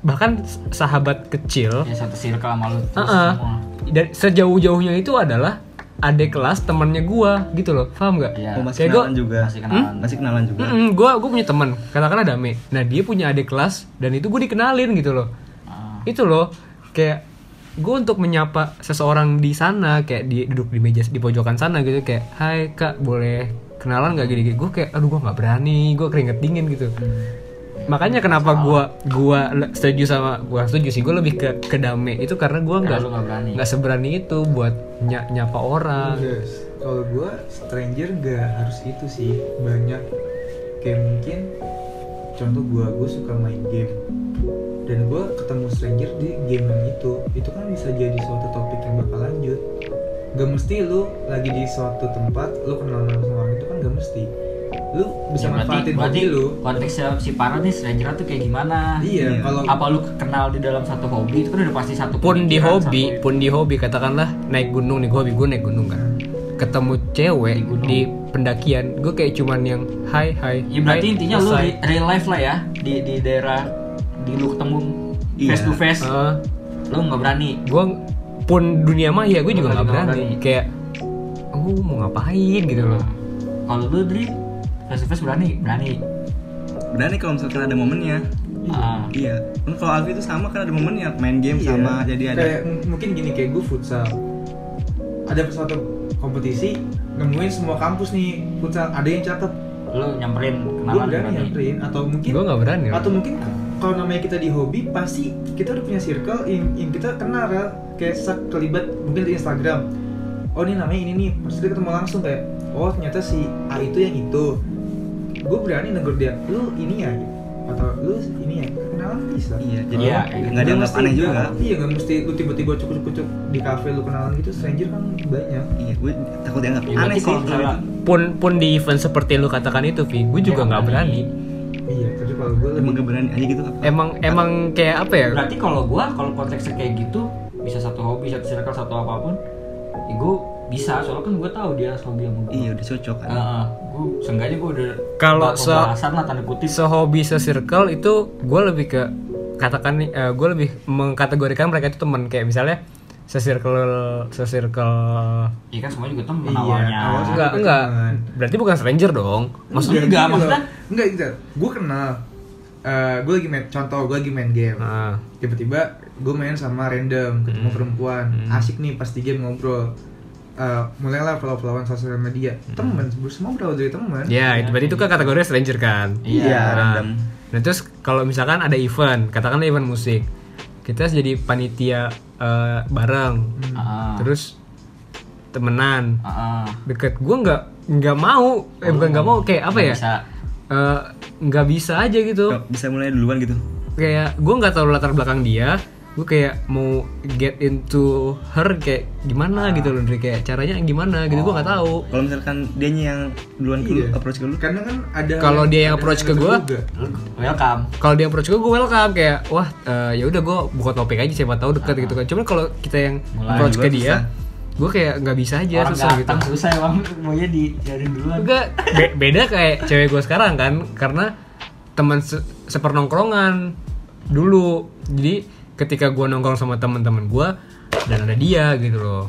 bahkan sahabat kecil Ya satu circle sama lu terus Heeh. semua. Dan sejauh-jauhnya itu adalah adik kelas temennya gue gitu loh. Paham nggak? Iya. oh masih Kayak kenalan gua- juga. Masih kenalan. masih kenalan juga. Gue gue punya teman katakanlah Dame. Nah dia punya adik kelas dan itu gue dikenalin gitu loh. Ah. itu loh kayak gue untuk menyapa seseorang di sana kayak di duduk di meja di pojokan sana gitu kayak hai kak boleh kenalan nggak? Gini gini gue kayak aduh gue nggak berani gue keringet dingin gitu makanya kenapa gue gua setuju sama gue setuju sih gue lebih ke ke dame itu karena gue nggak nggak berani. nggak seberani itu buat ny- nyapa orang. Yes. Kalau gue stranger gak harus itu sih. Banyak. Kayak mungkin contoh gue gue suka main game. Dan gue ketemu stranger di game yang itu. Itu kan bisa jadi suatu topik yang bakal lanjut. Gak mesti lu lagi di suatu tempat lu kenal sama orang itu kan gak mesti lu bisa Ya, berarti, manfaatin berarti hobi lu konteksnya si Para nih stranger tuh kayak gimana? iya Iya. kalau Apa lu kenal di dalam satu hobi itu kan udah pasti satu pun di hobi satu- pun di hobi katakanlah naik gunung nih gue hobi gue naik gunung kan ketemu cewek Di gunung. di pendakian gue kayak cuman yang hai hai Ya berarti hai, intinya lu real life lah ya di di daerah di lu ketemu Iya. face to face. Eh, Lu nggak berani. gue pun dunia maya gue juga nggak berani. berani. kayak oh mau ngapain gitu loh Kalau lu Dri face to face berani, berani. berani kalau misalkan ada momennya Ah. iya kan kalau Alfi itu sama kan ada momennya main game Iya. sama jadi ada kayak mungkin gini kayak gue futsal ada suatu kompetisi nemuin semua kampus nih futsal ada yang cakep Lu nyamperin gue kenalan berani berani. nyamperin atau mungkin gue nggak berani atau mungkin kalau namanya kita di hobi pasti kita udah punya circle yang, yang kita kenal Rel. kayak sak kelibat mungkin di Instagram oh ini namanya ini nih pasti kita ketemu langsung kayak oh ternyata si A itu yang itu gue berani negur dia lu ini ya atau lu ini ya kenalan bisa. Iya jadi Iya, nggak Nggak dianggap mesti- aneh juga. nggak- iya nggak mesti lu tiba-tiba cukup-cukup di kafe lu kenalan gitu stranger kan banyak. Iya gue takut dianggap Ya, aneh sih kalau kalau misalnya itu pun pun di event seperti lu katakan itu Vi gue juga nggak berani. Iya tapi kalau gue emang gak berani aja gitu apa emang emang kayak apa ya? Berarti kalau gua kalau konteksnya kayak gitu bisa satu hobi, satu circle, satu apa pun, ya gua bisa soalnya kan gua tahu dia hobi sama gua. iya udah cocok kan Heeh, gua seenggaknya gua udah Kalau se- lah tanda kutip. sehobi se-circle itu gue lebih ke katakan nih gue lebih mengkategorikan mereka itu teman kayak misalnya se-circle se-circle Iya kan semuanya juga temen Iya, awalnya. awalnya. enggak enggak berarti bukan stranger dong maksudnya Enggak, maksudnya- enggak gitu gue kenal gue lagi main contoh gue lagi main game nah, tiba-tiba gue main sama random ketemu Hmm. perempuan Hmm. asik nih pas di game ngobrol Eh, mulailah follow-followan sosial media. Temen semua berawal dari temen. Ya itu berarti itu kan kategori stranger kan? Iya. nah, random. nah terus kalau misalkan ada event katakanlah event musik kita jadi panitia eh, bareng. Heeh. terus temenan. Heeh. deket. Gue nggak nggak mau. Eh bukan nggak mau kayak apa Nggak ya? Bisa. Eh, nggak bisa aja gitu. Nggak bisa mulai duluan gitu. Kayak gue nggak tahu latar belakang dia gue kayak mau get into her kayak gimana gitu loh Ndri. kayak caranya gimana gitu gue nggak tahu. Kalau misalkan dianya yang duluan ke lu, Iya. approach ke lu, Karena kan ada Kalau dia yang approach ke gua, terduga. Lu welcome. Kalau dia approach gue gue welcome. Kayak wah eh, ya udah gue buka topik aja siapa tahu deket gitu kan. Cuman kalau kita yang Mulai approach ke dia susah. gue kayak nggak bisa aja orang susah gitu. susah emang maunya dijarin duluan. Enggak, be- beda kayak cewek gue sekarang kan karena teman se- sepernongkrongan dulu. Jadi ketika gue nongkrong sama teman-teman gue dan ada dia gitu loh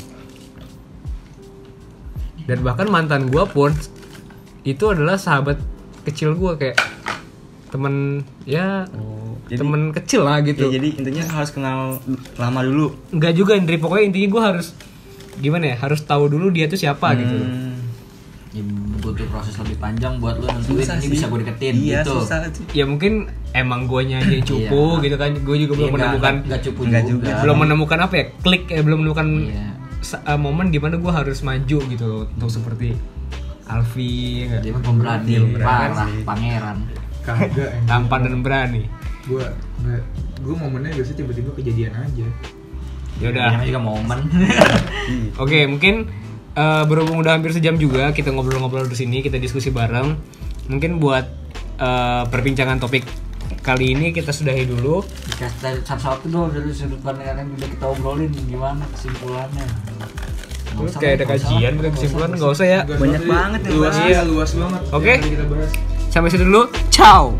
dan bahkan mantan gue pun itu adalah sahabat kecil gue kayak temen ya Oh, jadi- temen kecil lah ya gitu jadi intinya harus kenal lama dulu. nggak juga Indri pokoknya intinya gue harus gimana ya harus tahu dulu dia tuh siapa gitu. Hmm. ya butuh proses lebih panjang buat lu nentuin Susah ini sih. bisa gue deketin Iya, gitu susah sih. ya mungkin emang guanya aja yang cupu Iya. gitu kan gue juga belum Iya, menemukan nggak cupu nggak juga, juga. belum menemukan apa ya klik ya belum menemukan Iya. eh, momen di mana gue harus maju gitu loh, untuk seperti Alfi ya dia pemberani Pemberani parah sih. pangeran kagak tampan dan berani gua nggak gua momennya biasanya tiba-tiba kejadian aja ya udah juga momen <laughs> oke mungkin eh, berhubung udah hampir sejam juga kita ngobrol-ngobrol di sini kita diskusi bareng mungkin buat eh, perbincangan topik kali ini kita sudahi dulu. Dikasih dari satu-satu dong dari sudut pandang yang udah kita obrolin gimana kesimpulannya? Usah kayak ada kajian bukan kesimpulan nggak usah ya. Banyak banget yang luas iya luas banget. Oke. kita bahas. Sampai situ dulu. Ciao